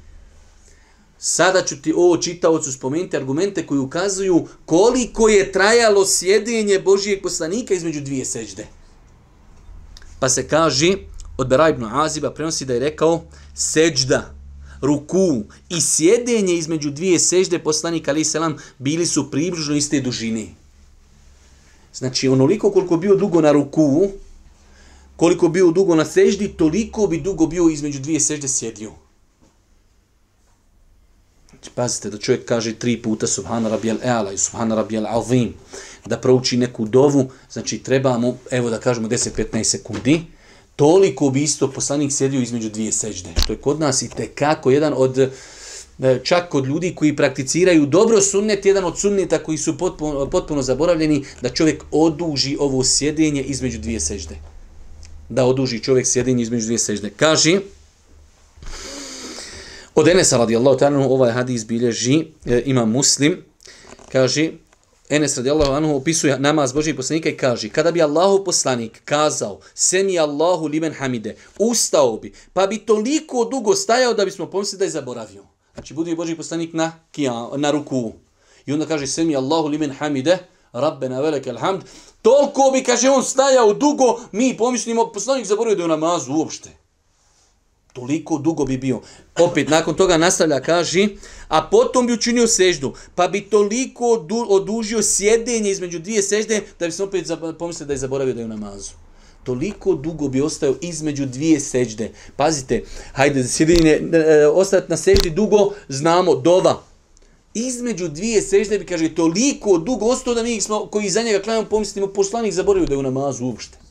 Sada ću ti ovo čitaocu spomenuti argumente koji ukazuju koliko je trajalo sjedinje Božijeg poslanika između dvije seđde. Pa se kaže, od Bera ibn Aziba prenosi da je rekao seđda, ruku i sjedenje između dvije sežde poslanika ali selam bili su približno iste dužine. Znači, onoliko koliko bio dugo na ruku, koliko bio dugo na seždi, toliko bi dugo bio između dvije sežde sjedio. Znači, pazite da čovjek kaže tri puta Subhana Rabijel Eala i Subhana Rabijel Alvim da prouči neku dovu, znači treba mu, evo da kažemo 10-15 sekundi, toliko ubistvo poslanik sjedio između dvije sežde. Što je kod nas i tekako jedan od e, čak kod ljudi koji prakticiraju dobro sunnet, jedan od sunneta koji su potpuno, potpuno zaboravljeni, da čovjek oduži ovo sjedenje između dvije sežde. Da oduži čovjek sjedenje između dvije sežde. Kaži, od Enesa radijallahu ta'ala, ovaj hadis bilježi, e, ima muslim, kaži, Enes radijallahu anhu opisuje namaz Božijeg poslanika i kaže kada bi Allahu poslanik kazao semi Allahu limen hamide ustao bi pa bi toliko dugo stajao da bismo pomislili da je zaboravio. Znači budu i Božiji poslanik na, kija, na ruku. I onda kaže semi Allahu limen hamide rabbena velike alhamd toliko bi kaže on stajao dugo mi pomislimo poslanik zaboravio da je u namazu uopšte. Toliko dugo bi bio. Opet, nakon toga nastavlja, kaže, a potom bi učinio seždu, pa bi toliko du, odužio sjedenje između dvije sežde, da bi se opet pomislio da je zaboravio da je u namazu. Toliko dugo bi ostao između dvije sežde. Pazite, hajde, sjedinje, e, e, ostati na seždi dugo, znamo, dova. Između dvije sežde bi, kaže, toliko dugo ostao da mi smo, koji za njega klanjamo, pomislimo, poslanik zaboravio da je u namazu uopšte.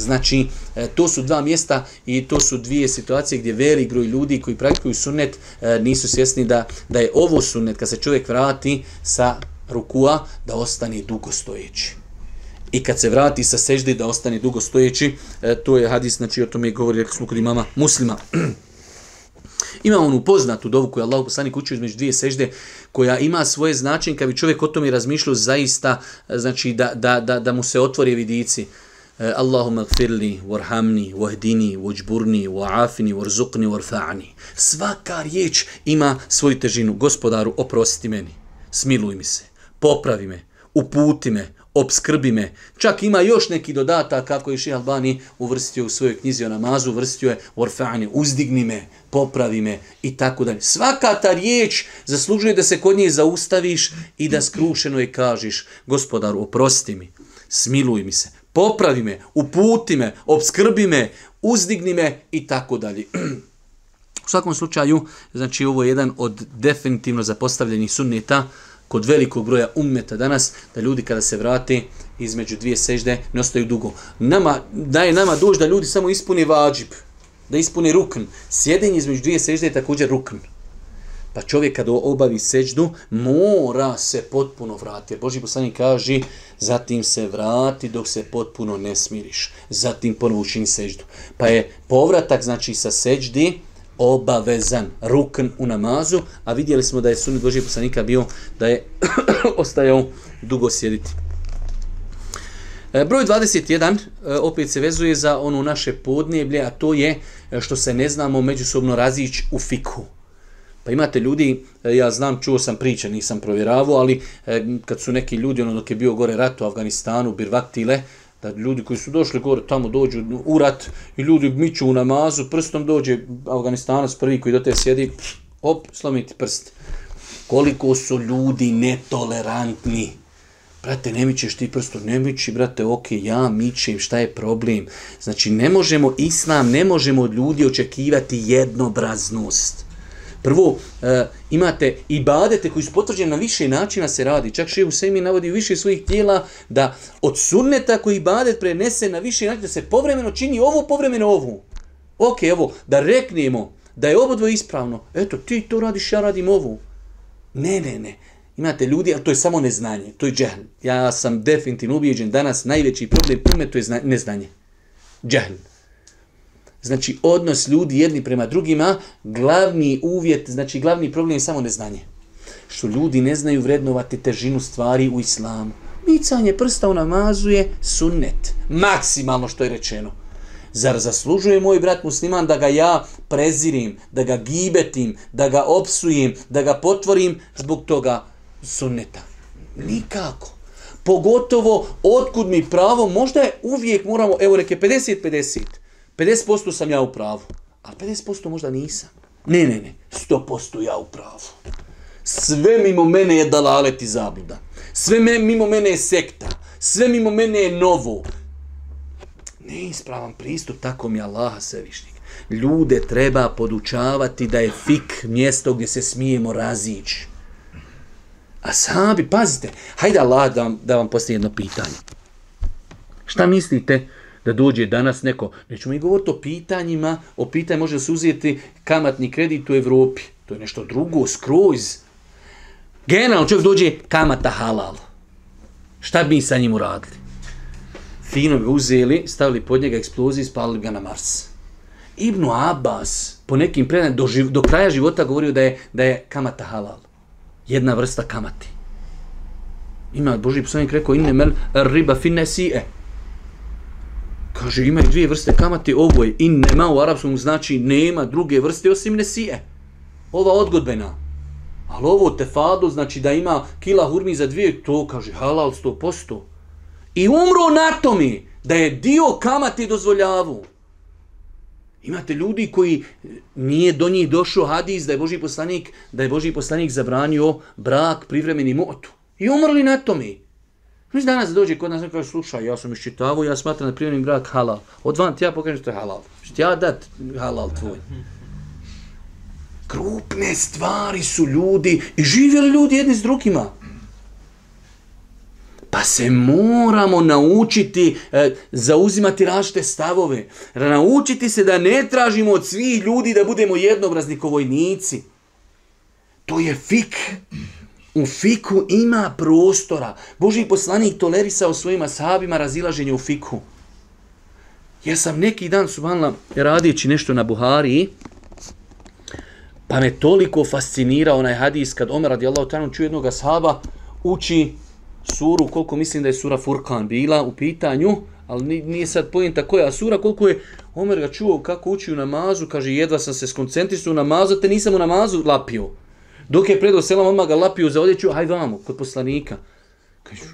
Znači, e, to su dva mjesta i to su dvije situacije gdje veli groj ljudi koji praktikuju sunnet e, nisu svjesni da, da je ovo sunnet kad se čovjek vrati sa rukua da ostane dugo stojeći. I kad se vrati sa seždi da ostane dugo stojeći, e, to je hadis, znači o tome je govori, rekao smo kod imama muslima. *clears throat* Ima onu poznatu dovu koju je Allah poslanik učio između dvije sežde, koja ima svoje značenje, kad bi čovjek o tome razmišljao zaista, znači da, da, da, da mu se otvori vidici. Eh, Allahumma gfirli, warhamni, wahdini, wajburni, wa'afini, warzuqni, warfa'ani. Svaka riječ ima svoju težinu. Gospodaru, oprosti meni, smiluj mi se, popravi me, uputi me, obskrbi me. Čak ima još neki dodatak kako je Šihal Bani uvrstio u svojoj knjizi o namazu, uvrstio je warfa'ani, uzdigni me, popravi me i tako dalje. Svaka ta riječ zaslužuje da se kod nje zaustaviš i da skrušeno je kažiš, gospodaru, oprosti mi, smiluj mi se, popravi me, uputi me, obskrbi me, uzdigni me i tako dalje. *clears throat* U svakom slučaju, znači ovo je jedan od definitivno zapostavljenih sunneta kod velikog broja ummeta danas, da ljudi kada se vrate između dvije sežde ne ostaju dugo. Nama, da je nama duž da ljudi samo ispune vađib, da ispune rukn. Sjedenje između dvije sežde je također rukn. Pa čovjek kada obavi seđdu, mora se potpuno vratiti. Jer Boži poslani kaže, zatim se vrati dok se potpuno ne smiriš. Zatim ponovu učini seđdu. Pa je povratak, znači sa seđdi, obavezan rukn u namazu, a vidjeli smo da je sunet Boži poslanika bio da je *coughs* ostajao dugo sjediti. E, broj 21 e, opet se vezuje za ono naše podnijeblje, a to je e, što se ne znamo međusobno razići u fiku. Pa imate ljudi, e, ja znam, čuo sam priče, nisam provjeravao, ali e, kad su neki ljudi, ono dok je bio gore rat u Afganistanu, Birvaktile, da ljudi koji su došli gore tamo dođu u rat i ljudi miću u namazu, prstom dođe Afganistanac prvi koji do te sjedi, op, slomiti prst. Koliko su ljudi netolerantni. Brate, ne mićeš ti prstom, ne mići, brate, ok, ja mićem, šta je problem? Znači, ne možemo, islam, ne možemo od ljudi očekivati jednobraznost. Prvo, e, imate i badete koji su potvrđeni na više načina se radi. Čak Šehu Semi navodi više svojih tijela da od sunneta koji badet prenese na više načina se povremeno čini ovo, povremeno ovu. Ok, evo, da reknemo da je obodvo ispravno. Eto, ti to radiš, ja radim ovu. Ne, ne, ne. Imate ljudi, ali to je samo neznanje, to je džehl. Ja sam definitivno ubijeđen danas, najveći problem pume to je neznanje. Džehl. Znači, odnos ljudi jedni prema drugima, glavni uvjet, znači glavni problem je samo neznanje. Što ljudi ne znaju vrednovati težinu stvari u islamu. Micanje prsta u namazu je sunnet. Maksimalno što je rečeno. Zar zaslužuje moj brat musliman da ga ja prezirim, da ga gibetim, da ga opsujem, da ga potvorim zbog toga sunneta? Nikako. Pogotovo, otkud mi pravo, možda je uvijek moramo, evo reke, 50-50. 50% sam ja u pravu, ali 50% možda nisam. Ne, ne, ne, 100% ja u pravu. Sve mimo mene je dalalet i zabluda. Sve me, mimo mene je sekta. Sve mimo mene je novo. Ne ispravan pristup, tako mi je Allaha svevišnjeg. Ljude treba podučavati da je fik mjesto gdje se smijemo razići. A sabi, pazite, hajde Allah da vam, da vam postoji jedno pitanje. Šta mislite? Šta mislite? da dođe danas neko, nećemo i govoriti o pitanjima, o pitanjima može se uzeti kamatni kredit u Evropi, to je nešto drugo, skroz. Generalno čovjek dođe kamata halal. Šta bi mi sa njim uradili? Fino bi uzeli, stavili pod njega eksploziju i spalili ga na Mars. Ibnu Abbas, po nekim predanjima, do, do kraja života govorio da je, da je kamata halal. Jedna vrsta kamati. Ima Boži poslanik rekao, inne mel riba finne si, e, Kaže, imaju dvije vrste kamate, ovo je in nema u arapskom, znači nema druge vrste osim nesije. Ova odgodbena. Ali ovo tefado, znači da ima kila hurmi za dvije, to kaže halal 100%. I umro na tome da je dio kamate dozvoljavu. Imate ljudi koji e, nije do njih došao hadis da je Boži poslanik, da je Boži poslanik zabranio brak privremeni motu. I umrli na tome. Viš danas dođe kod nas i kaže, slušaj, ja sam iščitavo, ja smatram da primjenim brak halal. Od van ti ja pokažem što je halal. Što ja dat halal tvoj. Krupne stvari su ljudi i živjeli ljudi jedni s drugima. Pa se moramo naučiti e, zauzimati rašte stavove. Naučiti se da ne tražimo od svih ljudi da budemo jednobrazni kovojnici. To je fik. U fiku ima prostora. Boži poslanik tolerisao svojima sahabima razilaženje u fiku. Ja sam neki dan, subhanla, radijeći nešto na Buhariji, pa me toliko fascinirao onaj hadis kad Omer radijallahu ta'anom čuje jednog sahaba uči suru, koliko mislim da je sura Furkan bila u pitanju, ali nije sad pojenta koja sura, koliko je Omer ga čuo kako uči u namazu, kaže jedva sam se skoncentrisuo u namazu, te nisam u namazu lapio. Dok je predo selam, odmah ga lapio za odjeću, hajde vamo, kod poslanika. Kažu,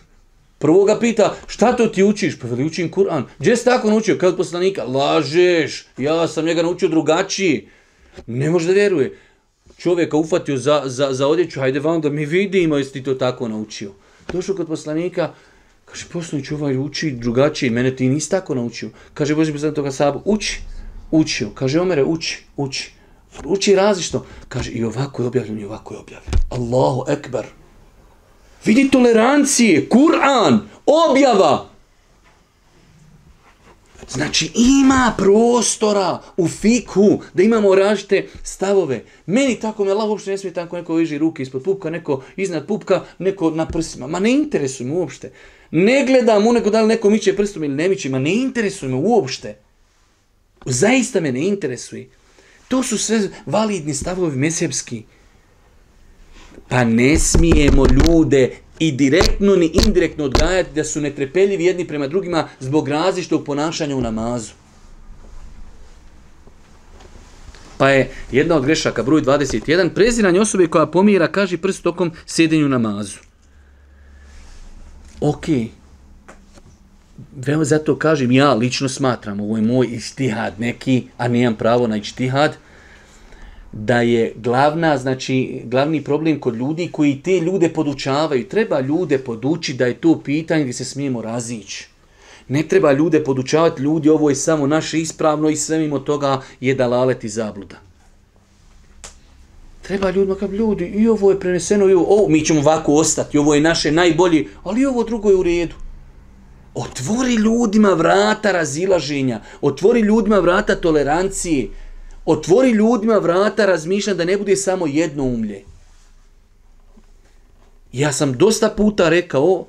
prvo ga pita, šta to ti učiš? Pa veli, učim Kur'an. Gdje si tako naučio? Kad poslanika, lažeš, ja sam njega naučio drugačiji. Ne može da vjeruje. Čovjeka ufatio za, za, za odjeću, hajde vamo da mi vidimo, jesi ti to tako naučio. Došao kod poslanika, kaže, poslanić ovaj uči drugačiji, mene ti nisi tako naučio. Kaže, Boži, bez toga sabu, uči, učio. Kaže, Omere, uči, uči. Uči različno. Kaže, i ovako je objavljen, i ovako je objavljen. Allahu ekber. Vidi tolerancije, Kur'an, objava. Znači, ima prostora u fiku da imamo različite stavove. Meni tako me, Allah uopšte ne smije tako neko viži ruke ispod pupka, neko iznad pupka, neko na prsima. Ma ne interesuje me uopšte. Ne gledam u neko da li neko miće prstom ili ne miće. Ma ne interesuje me uopšte. Zaista me ne interesuje. To su sve validni stavovi mesebski. Pa ne smijemo ljude i direktno ni indirektno odgajati da su netrepeljivi jedni prema drugima zbog različitog ponašanja u namazu. Pa je jedna od grešaka, broj 21, preziranje osobe koja pomira, kaže prst tokom sedenju namazu. Okej. Okay veoma zato kažem, ja lično smatram, ovo je moj ištihad neki, a nijem pravo na ištihad, da je glavna, znači, glavni problem kod ljudi koji te ljude podučavaju. Treba ljude podući da je to pitanje gdje se smijemo razići. Ne treba ljude podučavati, ljudi, ovo je samo naše ispravno i sve mimo toga je da laleti zabluda. Treba ljudima kao ljudi, i ovo je preneseno, i ovo, o, mi ćemo ovako ostati, ovo je naše najbolje, ali i ovo drugo je u redu. Otvori ljudima vrata razilaženja, otvori ljudima vrata tolerancije, otvori ljudima vrata razmišljanja da ne bude samo jedno umlje. Ja sam dosta puta rekao,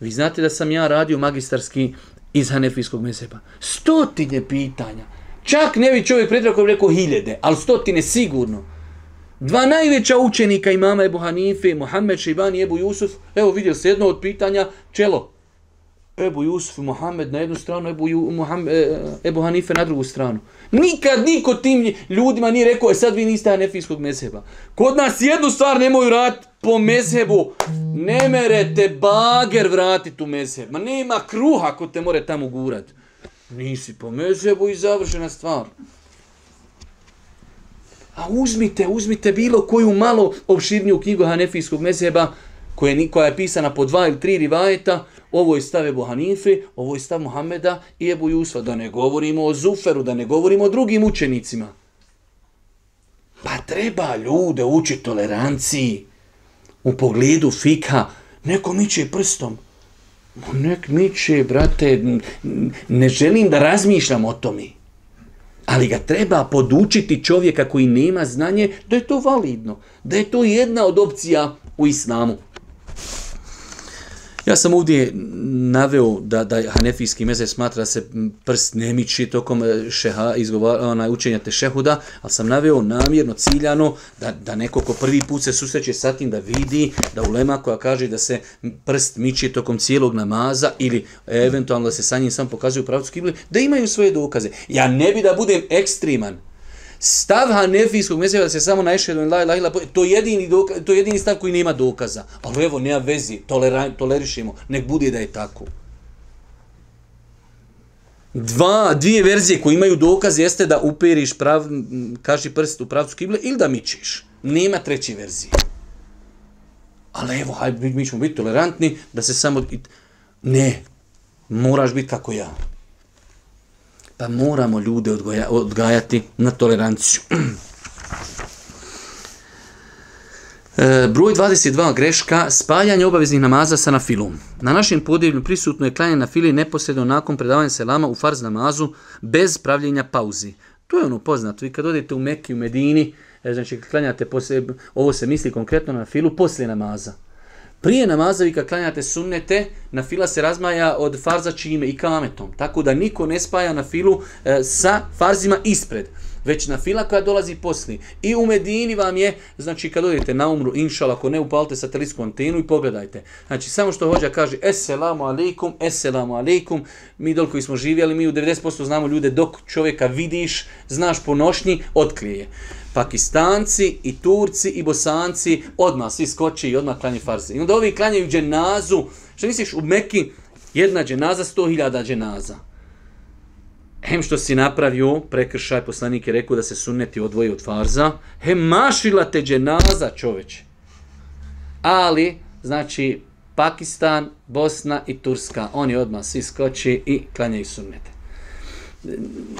vi znate da sam ja radio magistarski iz Hanefijskog mezeba, stotinje pitanja, čak ne bi čovjek pretrao koji bi rekao hiljede, ali stotine sigurno. Dva najveća učenika imama Ebu Hanife, Mohamed Šeibani i Ebu Jusuf, evo vidjeli ste jedno od pitanja, čelo, Ebu Jusuf i Mohamed na jednu stranu, Ebu, Ju, Mohamed, e, Ebu Hanife na drugu stranu. Nikad niko tim ljudima nije rekao, e sad vi niste Hanefijskog mezheba. Kod nas jednu stvar nemoju rad po mezhebu. Ne merete bager vratit u mezheb. Ma nema kruha ko te more tamo gurat. Nisi po mezhebu i završena stvar. A uzmite, uzmite bilo koju malo obširniju knjigu Hanefijskog mezheba, koja je pisana po dva ili tri rivajeta, ovo je stave Buhanife, ovo je stav Muhameda i Ebu Jusva, da ne govorimo o Zuferu, da ne govorimo o drugim učenicima. Pa treba ljude učiti toleranciji u pogledu fika. Neko miče prstom. Nek miče, brate, ne želim da razmišljam o tome. Ali ga treba podučiti čovjeka koji nema znanje da je to validno. Da je to jedna od opcija u islamu. Ja sam ovdje naveo da, da hanefijski mezaj smatra da se prst ne miči tokom e, šeha, izgovar, ona, učenja te šehuda, ali sam naveo namjerno, ciljano, da, da neko ko prvi put se susreće sa tim da vidi da ulema koja kaže da se prst miči tokom cijelog namaza ili eventualno da se sa njim sam pokazuju pravcu kibli, da imaju svoje dokaze. Ja ne bi da budem ekstriman, Stav Hanefijskog mezheba da se samo na ešhedu la ilaha illa to jedini dokaz, to jedini stav koji nema dokaza. Ali evo nema vezi, tolera, tolerišemo, nek bude da je tako. Dva, dvije verzije koje imaju dokaz jeste da uperiš prav, kaži prst u pravcu kible ili da mičeš. Nema treće verzije. Ali evo, hajde, mi ćemo biti tolerantni da se samo... Ne, moraš biti kako ja pa moramo ljude odgoja, odgajati na toleranciju. *clears throat* E, broj 22 greška, spaljanje obaveznih namaza sa nafilom. Na našem podivlju prisutno je klanje nafili neposredno nakon predavanja selama u farz namazu bez pravljenja pauzi. To je ono poznato. Vi kad odete u Mekiju, Medini, e, znači klanjate posle, ovo se misli konkretno na filu, poslije namaza. Prije namaza vi kad klanjate sunnete, na fila se razmaja od farza čime i kametom. Tako da niko ne spaja na filu e, sa farzima ispred. Već na fila koja dolazi posli. I u Medini vam je, znači kad odete na umru, inšal, ako ne upalite satelitsku antenu i pogledajte. Znači samo što hođa kaže, eselamu alikum, eselamu alikum. Mi dol koji smo živjeli, mi u 90% znamo ljude dok čovjeka vidiš, znaš po nošnji, otklije je. Pakistanci i Turci i Bosanci odmah svi skoči i odmah klanje farze. I onda ovi klanjaju dženazu. Što misliš, u Meki jedna dženaza, sto hiljada dženaza. Hem što si napravio, prekršaj, poslanik je rekao da se sunneti odvoji od farza. Hem mašila te dženaza, čoveče. Ali, znači, Pakistan, Bosna i Turska, oni odmah svi skoči i klanjaju sunnete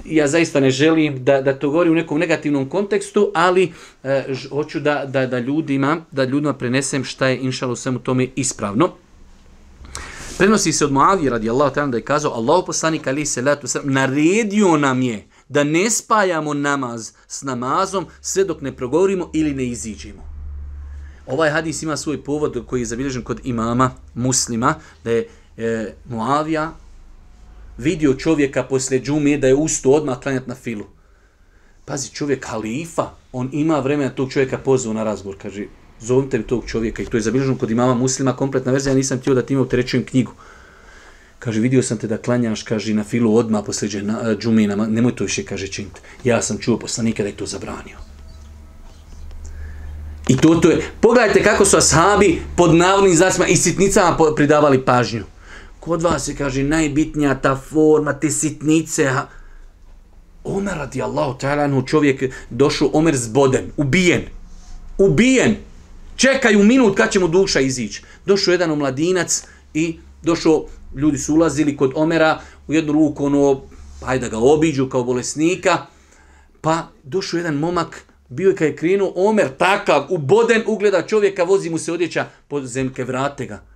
ja zaista ne želim da, da to govori u nekom negativnom kontekstu, ali e, ž, hoću da, da, da, ljudima, da ljudima prenesem šta je inšalo svemu tome ispravno. Prenosi se od Moavije radi Allaho da je kazao Allaho poslanik ali se letu sram, naredio nam je da ne spajamo namaz s namazom sve dok ne progovorimo ili ne iziđemo. Ovaj hadis ima svoj povod koji je zabilježen kod imama muslima da je e, Moavija vidio čovjeka posle džume da je usto odmah klanjati na filu. Pazi, čovjek halifa, on ima vremena tog čovjeka pozvao na razgovor, kaže, zovite mi tog čovjeka i to je zabilježeno kod imama muslima, kompletna verzija, ja nisam htio da ti ima utrećujem knjigu. Kaže, vidio sam te da klanjaš, kaže, na filu odmah posle džume, na, e, nemoj to više, kaže, činit. Ja sam čuo poslanika da je to zabranio. I to, to je, pogledajte kako su ashabi pod navodnim znacima i sitnicama pridavali pažnju kod vas je, kaže, najbitnija ta forma, te sitnice. Omer radi Allahu ta'ala, čovjek došao, Omer zboden, ubijen. Ubijen. Čekaju minut kad će mu duša izići. Došao jedan omladinac i došao, ljudi su ulazili kod Omera, u jednu ruku ono, ajde da ga obiđu kao bolesnika, pa došao jedan momak, bio je kad je krenuo, Omer takav, uboden, ugleda čovjeka, vozi mu se odjeća pod zemke, vrate ga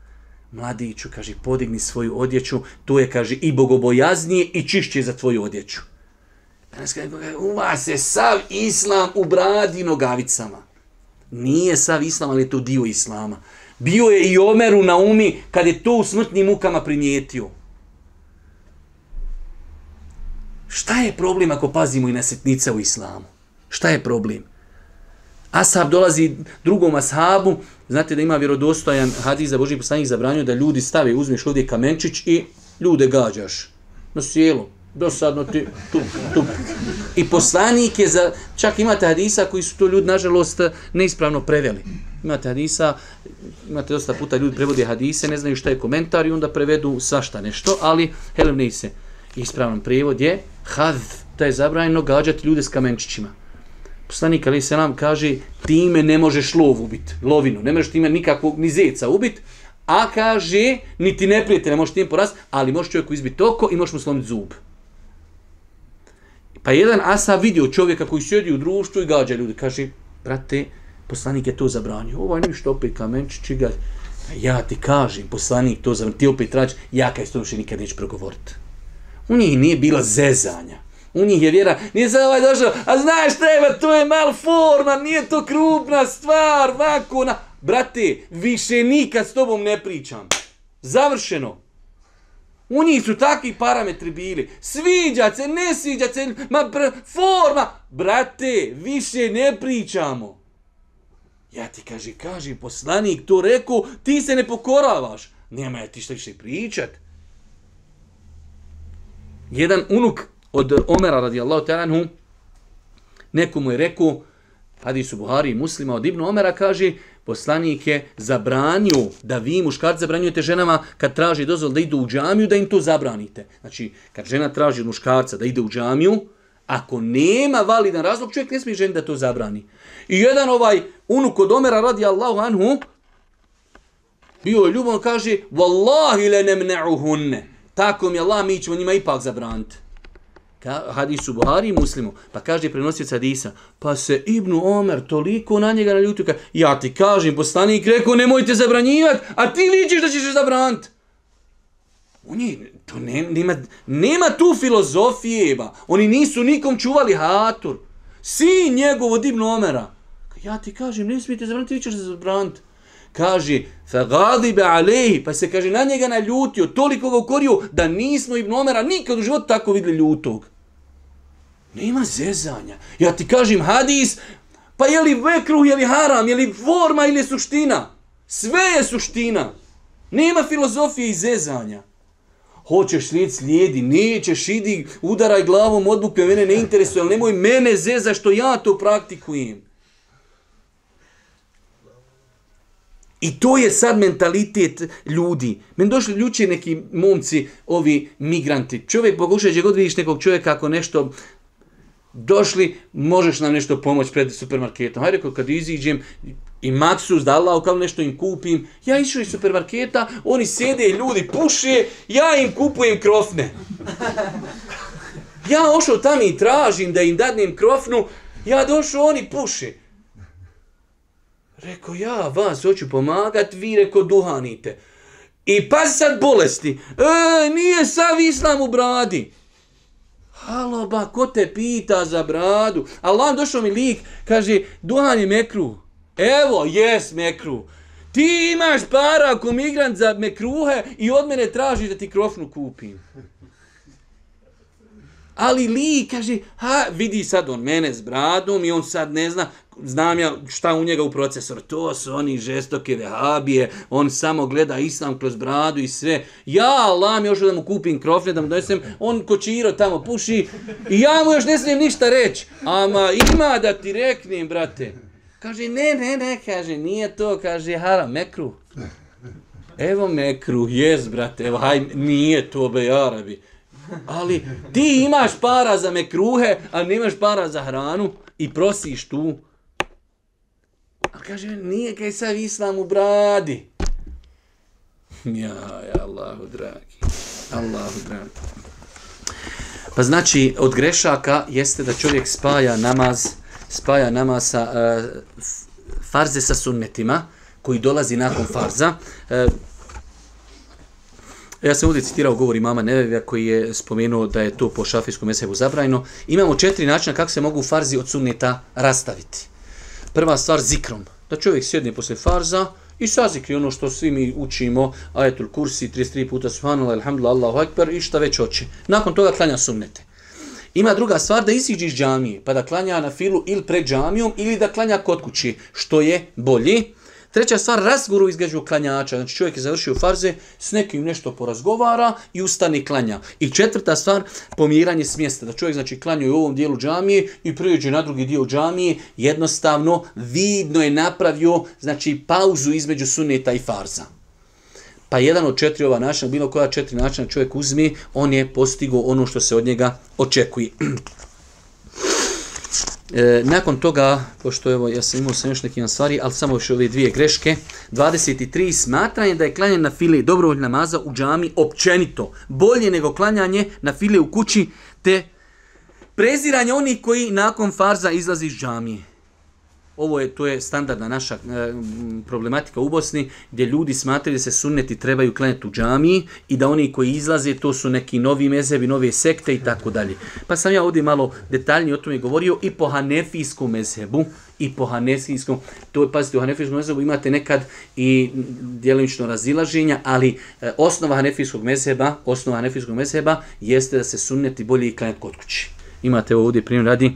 mladiću, kaže, podigni svoju odjeću, to je, kaže, i bogobojaznije i čišće za tvoju odjeću. Danas kaže, u vas je sav islam u bradi nogavicama. Nije sav islam, ali je to dio islama. Bio je i Omeru na umi kad je to u smrtnim mukama primijetio. Šta je problem ako pazimo i nesetnica u islamu? Šta je problem? Asab dolazi drugom ashabu, Znate da ima vjerodostojan hadis za Boži poslanik zabranio da ljudi stave, uzmiš ovdje kamenčić i ljude gađaš na sjelu. Dosadno ti, tu, tu. I poslanik je za, čak imate hadisa koji su to ljudi nažalost neispravno preveli. Imate hadisa, imate dosta puta ljudi prevode hadise, ne znaju šta je komentar i onda prevedu svašta nešto, ali helem ne se. Ispravan prevod je hadf, to je zabranjeno gađati ljude s kamenčićima poslanik ali se nam kaže time ne možeš lov ubiti, lovinu, ne možeš time nikakvog ni zeca ubiti, a kaže niti neprijete ne možeš tim poraz, ali možeš čovjeku izbiti oko i možeš mu slomiti zub. Pa jedan asa vidio čovjeka koji sjedi u društvu i gađa ljudi, kaže, prate, poslanik je to zabranio, ovaj ništa opet kamenčići ga, ja ti kažem, poslanik to zabranio, ti opet rađi, ja kaj s tom nikad neću progovoriti. U njih nije bila zezanja. U njih je vjera. Nije sad ovaj došao, a znaš treba, to je mal forma, nije to krupna stvar, vako na... Brate, više nikad s tobom ne pričam. Završeno. U njih su takvi parametri bili. Sviđa se, ne sviđa se, ma pr forma. Brate, više ne pričamo. Ja ti kaži, kaži, poslanik to rekao, ti se ne pokoravaš. Nema ja ti šta više pričat. Jedan unuk od Omera radijallahu ta'anhu, neko mu je rekao, hadisu Buhari i muslima od Ibnu Omera kaže, poslanik je zabranio da vi muškarci zabranjujete ženama kad traži dozvol da idu u džamiju, da im to zabranite. Znači, kad žena traži od muškarca da ide u džamiju, ako nema validan razlog, čovjek ne smije ženi da to zabrani. I jedan ovaj unuk od Omera radi Allahu anhu, bio je ljubav, kaže, Wallahi le nemne'uhunne. Tako mi Allah, mi ćemo njima ipak zabraniti ka, hadisu Buhari i Muslimu, pa kaže prenosioc hadisa, pa se Ibnu Omer toliko na njega naljutio, ja ti kažem, postanik rekao, nemojte zabranjivati, a ti vidiš da ćeš zabraniti. On je, to ne, nema, nema tu filozofije, ba. oni nisu nikom čuvali hatur. Sin njegov od Ibnu Omera. Ja ti kažem, ne smijete zabraniti, ti ćeš zabraniti. Kaže, fagadibe alehi, pa se kaže, na njega naljutio, toliko ga ukorio, da nismo Ibnu Omera nikad u životu tako vidjeli ljutog. Nema zezanja. Ja ti kažem hadis, pa je li vekru, je li haram, je li forma ili je suština? Sve je suština. Nema filozofije i zezanja. Hoćeš slijed slijedi, nećeš, idi, udaraj glavom odbuke, mene ne interesuje, ali nemoj mene zeza što ja to praktikujem. I to je sad mentalitet ljudi. Meni došli ljuče neki momci, ovi migranti. Čovjek pokušaj, će god vidiš nekog čovjeka ako nešto uh, došli, možeš nam nešto pomoći pred supermarketom. Hajde, rekao, kad iziđem i maksu da Allah, kao nešto im kupim, ja išao iz supermarketa, oni sede, ljudi puše, ja im kupujem krofne. Ja ošao tam i tražim da im dadnem krofnu, ja došao, oni puše. Rekao, ja vas hoću pomagat, vi reko duhanite. I pa sad bolesti. E, nije sav islam u bradi. Halo, ba, ko te pita za bradu? Allah došao mi lik, kaže, duhan je mekru. Evo, jes mekru. Ti imaš para ako migrant za mekruhe i od mene tražiš da ti krofnu kupim. Ali li, kaže, ha, vidi sad on mene s bradom i on sad ne zna, znam ja šta u njega u procesor, to su oni žestoke vehabije, on samo gleda islam kroz bradu i sve. Ja Allah mi još da mu kupim krofne, da mu donesem, on kočiro tamo puši i ja mu još ne smijem ništa reći. Ama ima da ti reknem, brate. Kaže, ne, ne, ne, kaže, nije to, kaže, haram, mekru. Evo mekru, jes, brate, evo, haj, nije to, be, arabi. Ali ti imaš para za mekruhe, a nemaš para za hranu i prosiš tu kaže, nije kaj sav islam u bradi. Ja, ja, Allahu dragi. Allahu dragi. Pa znači, od grešaka jeste da čovjek spaja namaz, spaja namaz sa, uh, farze sa sunnetima, koji dolazi nakon farza. Uh, ja sam ovdje citirao govor imama Nevevija koji je spomenuo da je to po šafijskom mesebu zabrajno. Imamo četiri načina kako se mogu farzi od sunneta rastaviti. Prva stvar zikrom da čovjek sjedne posle farza i sazikri ono što svi mi učimo, ajetul kursi, 33 puta suhanala, ilhamdula, allahu akbar i šta već hoće. Nakon toga klanja sumnete. Ima druga stvar da iziđi iz džamije, pa da klanja na filu ili pred džamijom ili da klanja kod kući, što je bolji. Treća stvar, razgovor izgađu klanjača. Znači čovjek je završio farze, s nekim nešto porazgovara i ustane klanja. I četvrta stvar, pomiranje s mjesta. Da čovjek znači klanjuje u ovom dijelu džamije i prijeđe na drugi dio džamije, jednostavno vidno je napravio znači pauzu između suneta i farza. Pa jedan od četiri ova načina, bilo koja četiri načina čovjek uzme, on je postigo ono što se od njega očekuje. *clears throat* E, nakon toga, pošto evo, ja sam imao sam još neki ansvari, ali samo još ove dvije greške, 23. smatranje da je klanjanje na file dobrovoljna maza u džami općenito bolje nego klanjanje na file u kući, te preziranje onih koji nakon farza izlazi iz džamije. Ovo je, to je standardna naša e, problematika u Bosni, gdje ljudi smatraju da se sunneti trebaju klanjati u džamiji i da oni koji izlaze, to su neki novi mezevi, nove sekte i tako dalje. Pa sam ja ovdje malo detaljnije o tome govorio i po hanefijskom mezebu, i po hanefijskom, to je, pazite, u hanefijskom mezebu imate nekad i djelimično razilaženja, ali e, osnova hanefijskog mezeba, osnova hanefijskog mezeba jeste da se sunneti bolje i klanjati kod kući. Imate ovdje primjer radi,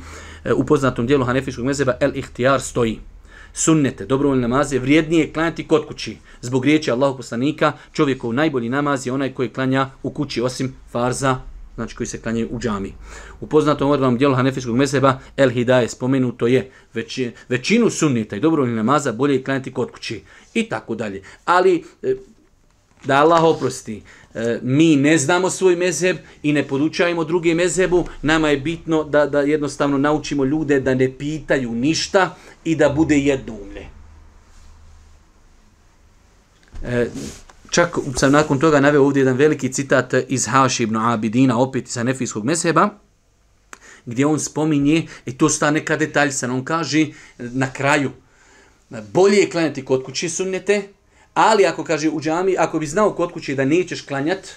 E, u poznatom dijelu Hanefiškog mezeba El Ihtijar stoji. Sunnete, dobrovoljne namaze, vrijednije je klanjati kod kući. Zbog riječi Allahog poslanika, čovjekov najbolji namaz je onaj koji klanja u kući osim farza, znači koji se klanjaju u džami. U poznatom odvom dijelu Hanefiškog mezeba El Hidaje spomenuto je već, većinu sunnita i dobrovoljne namaza bolje je klanjati kod kući i tako dalje. Ali e, da Allah oprosti, E, mi ne znamo svoj mezheb i ne podučavamo druge mezhebu, nama je bitno da, da jednostavno naučimo ljude da ne pitaju ništa i da bude jednoumlje. E, čak sam nakon toga naveo ovdje jedan veliki citat iz Haši ibn Abidina, opet iz Hanefijskog mezheba, gdje on spominje, i to sta neka detaljsan, on kaže na kraju, bolje je klanjati kod kući sunnete, Ali ako kaže u džami, ako bi znao kod kuće da nećeš klanjat,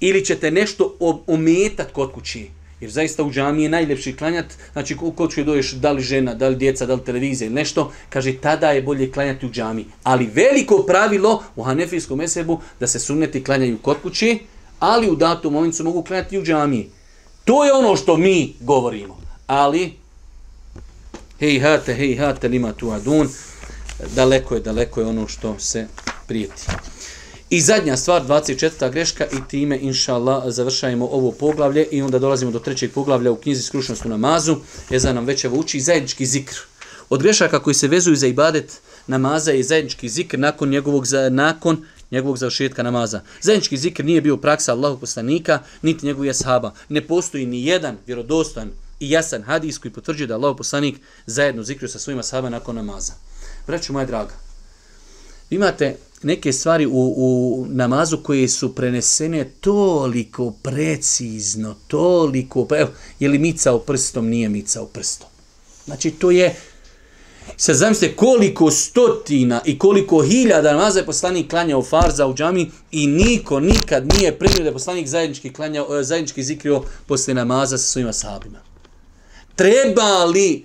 ili će te nešto ometat kod kuće, jer zaista u džami je najljepši klanjat, znači u kod kuće doješ da li žena, da li djeca, da li televizija ili nešto, kaže tada je bolje klanjati u džami. Ali veliko pravilo u hanefijskom esebu da se suneti klanjaju kod kuće, ali u datom momentu mogu klanjati u džami. To je ono što mi govorimo. Ali, hej hate, hej hate, nima tu adun, daleko je, daleko je ono što se prijeti. I zadnja stvar, 24. greška i time, inša Allah, završajemo ovo poglavlje i onda dolazimo do trećeg poglavlja u knjizi Skrušnost u namazu. Je za nam već evo uči zajednički zikr. Od grešaka koji se vezuju za ibadet namaza je zajednički zikr nakon njegovog, za, nakon njegovog završetka namaza. Zajednički zikr nije bio praksa Allahog poslanika, niti njegovih ashaba. Ne postoji ni jedan vjerodostojan i jasan hadis koji potvrđuje da Allahog poslanik zajedno zikrio sa svojima ashaba nakon namaza. Braću moja draga, vi imate neke stvari u, u namazu koje su prenesene toliko precizno, toliko, pa evo, je li micao prstom, nije micao prstom. Znači, to je, sad znam se koliko stotina i koliko hiljada namaza je poslanik klanjao farza u džami i niko nikad nije primio da je poslanik zajednički, klanjao, e, zajednički zikrio posle namaza sa svojima sahabima. Treba li,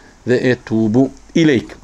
ve etubu ilejk.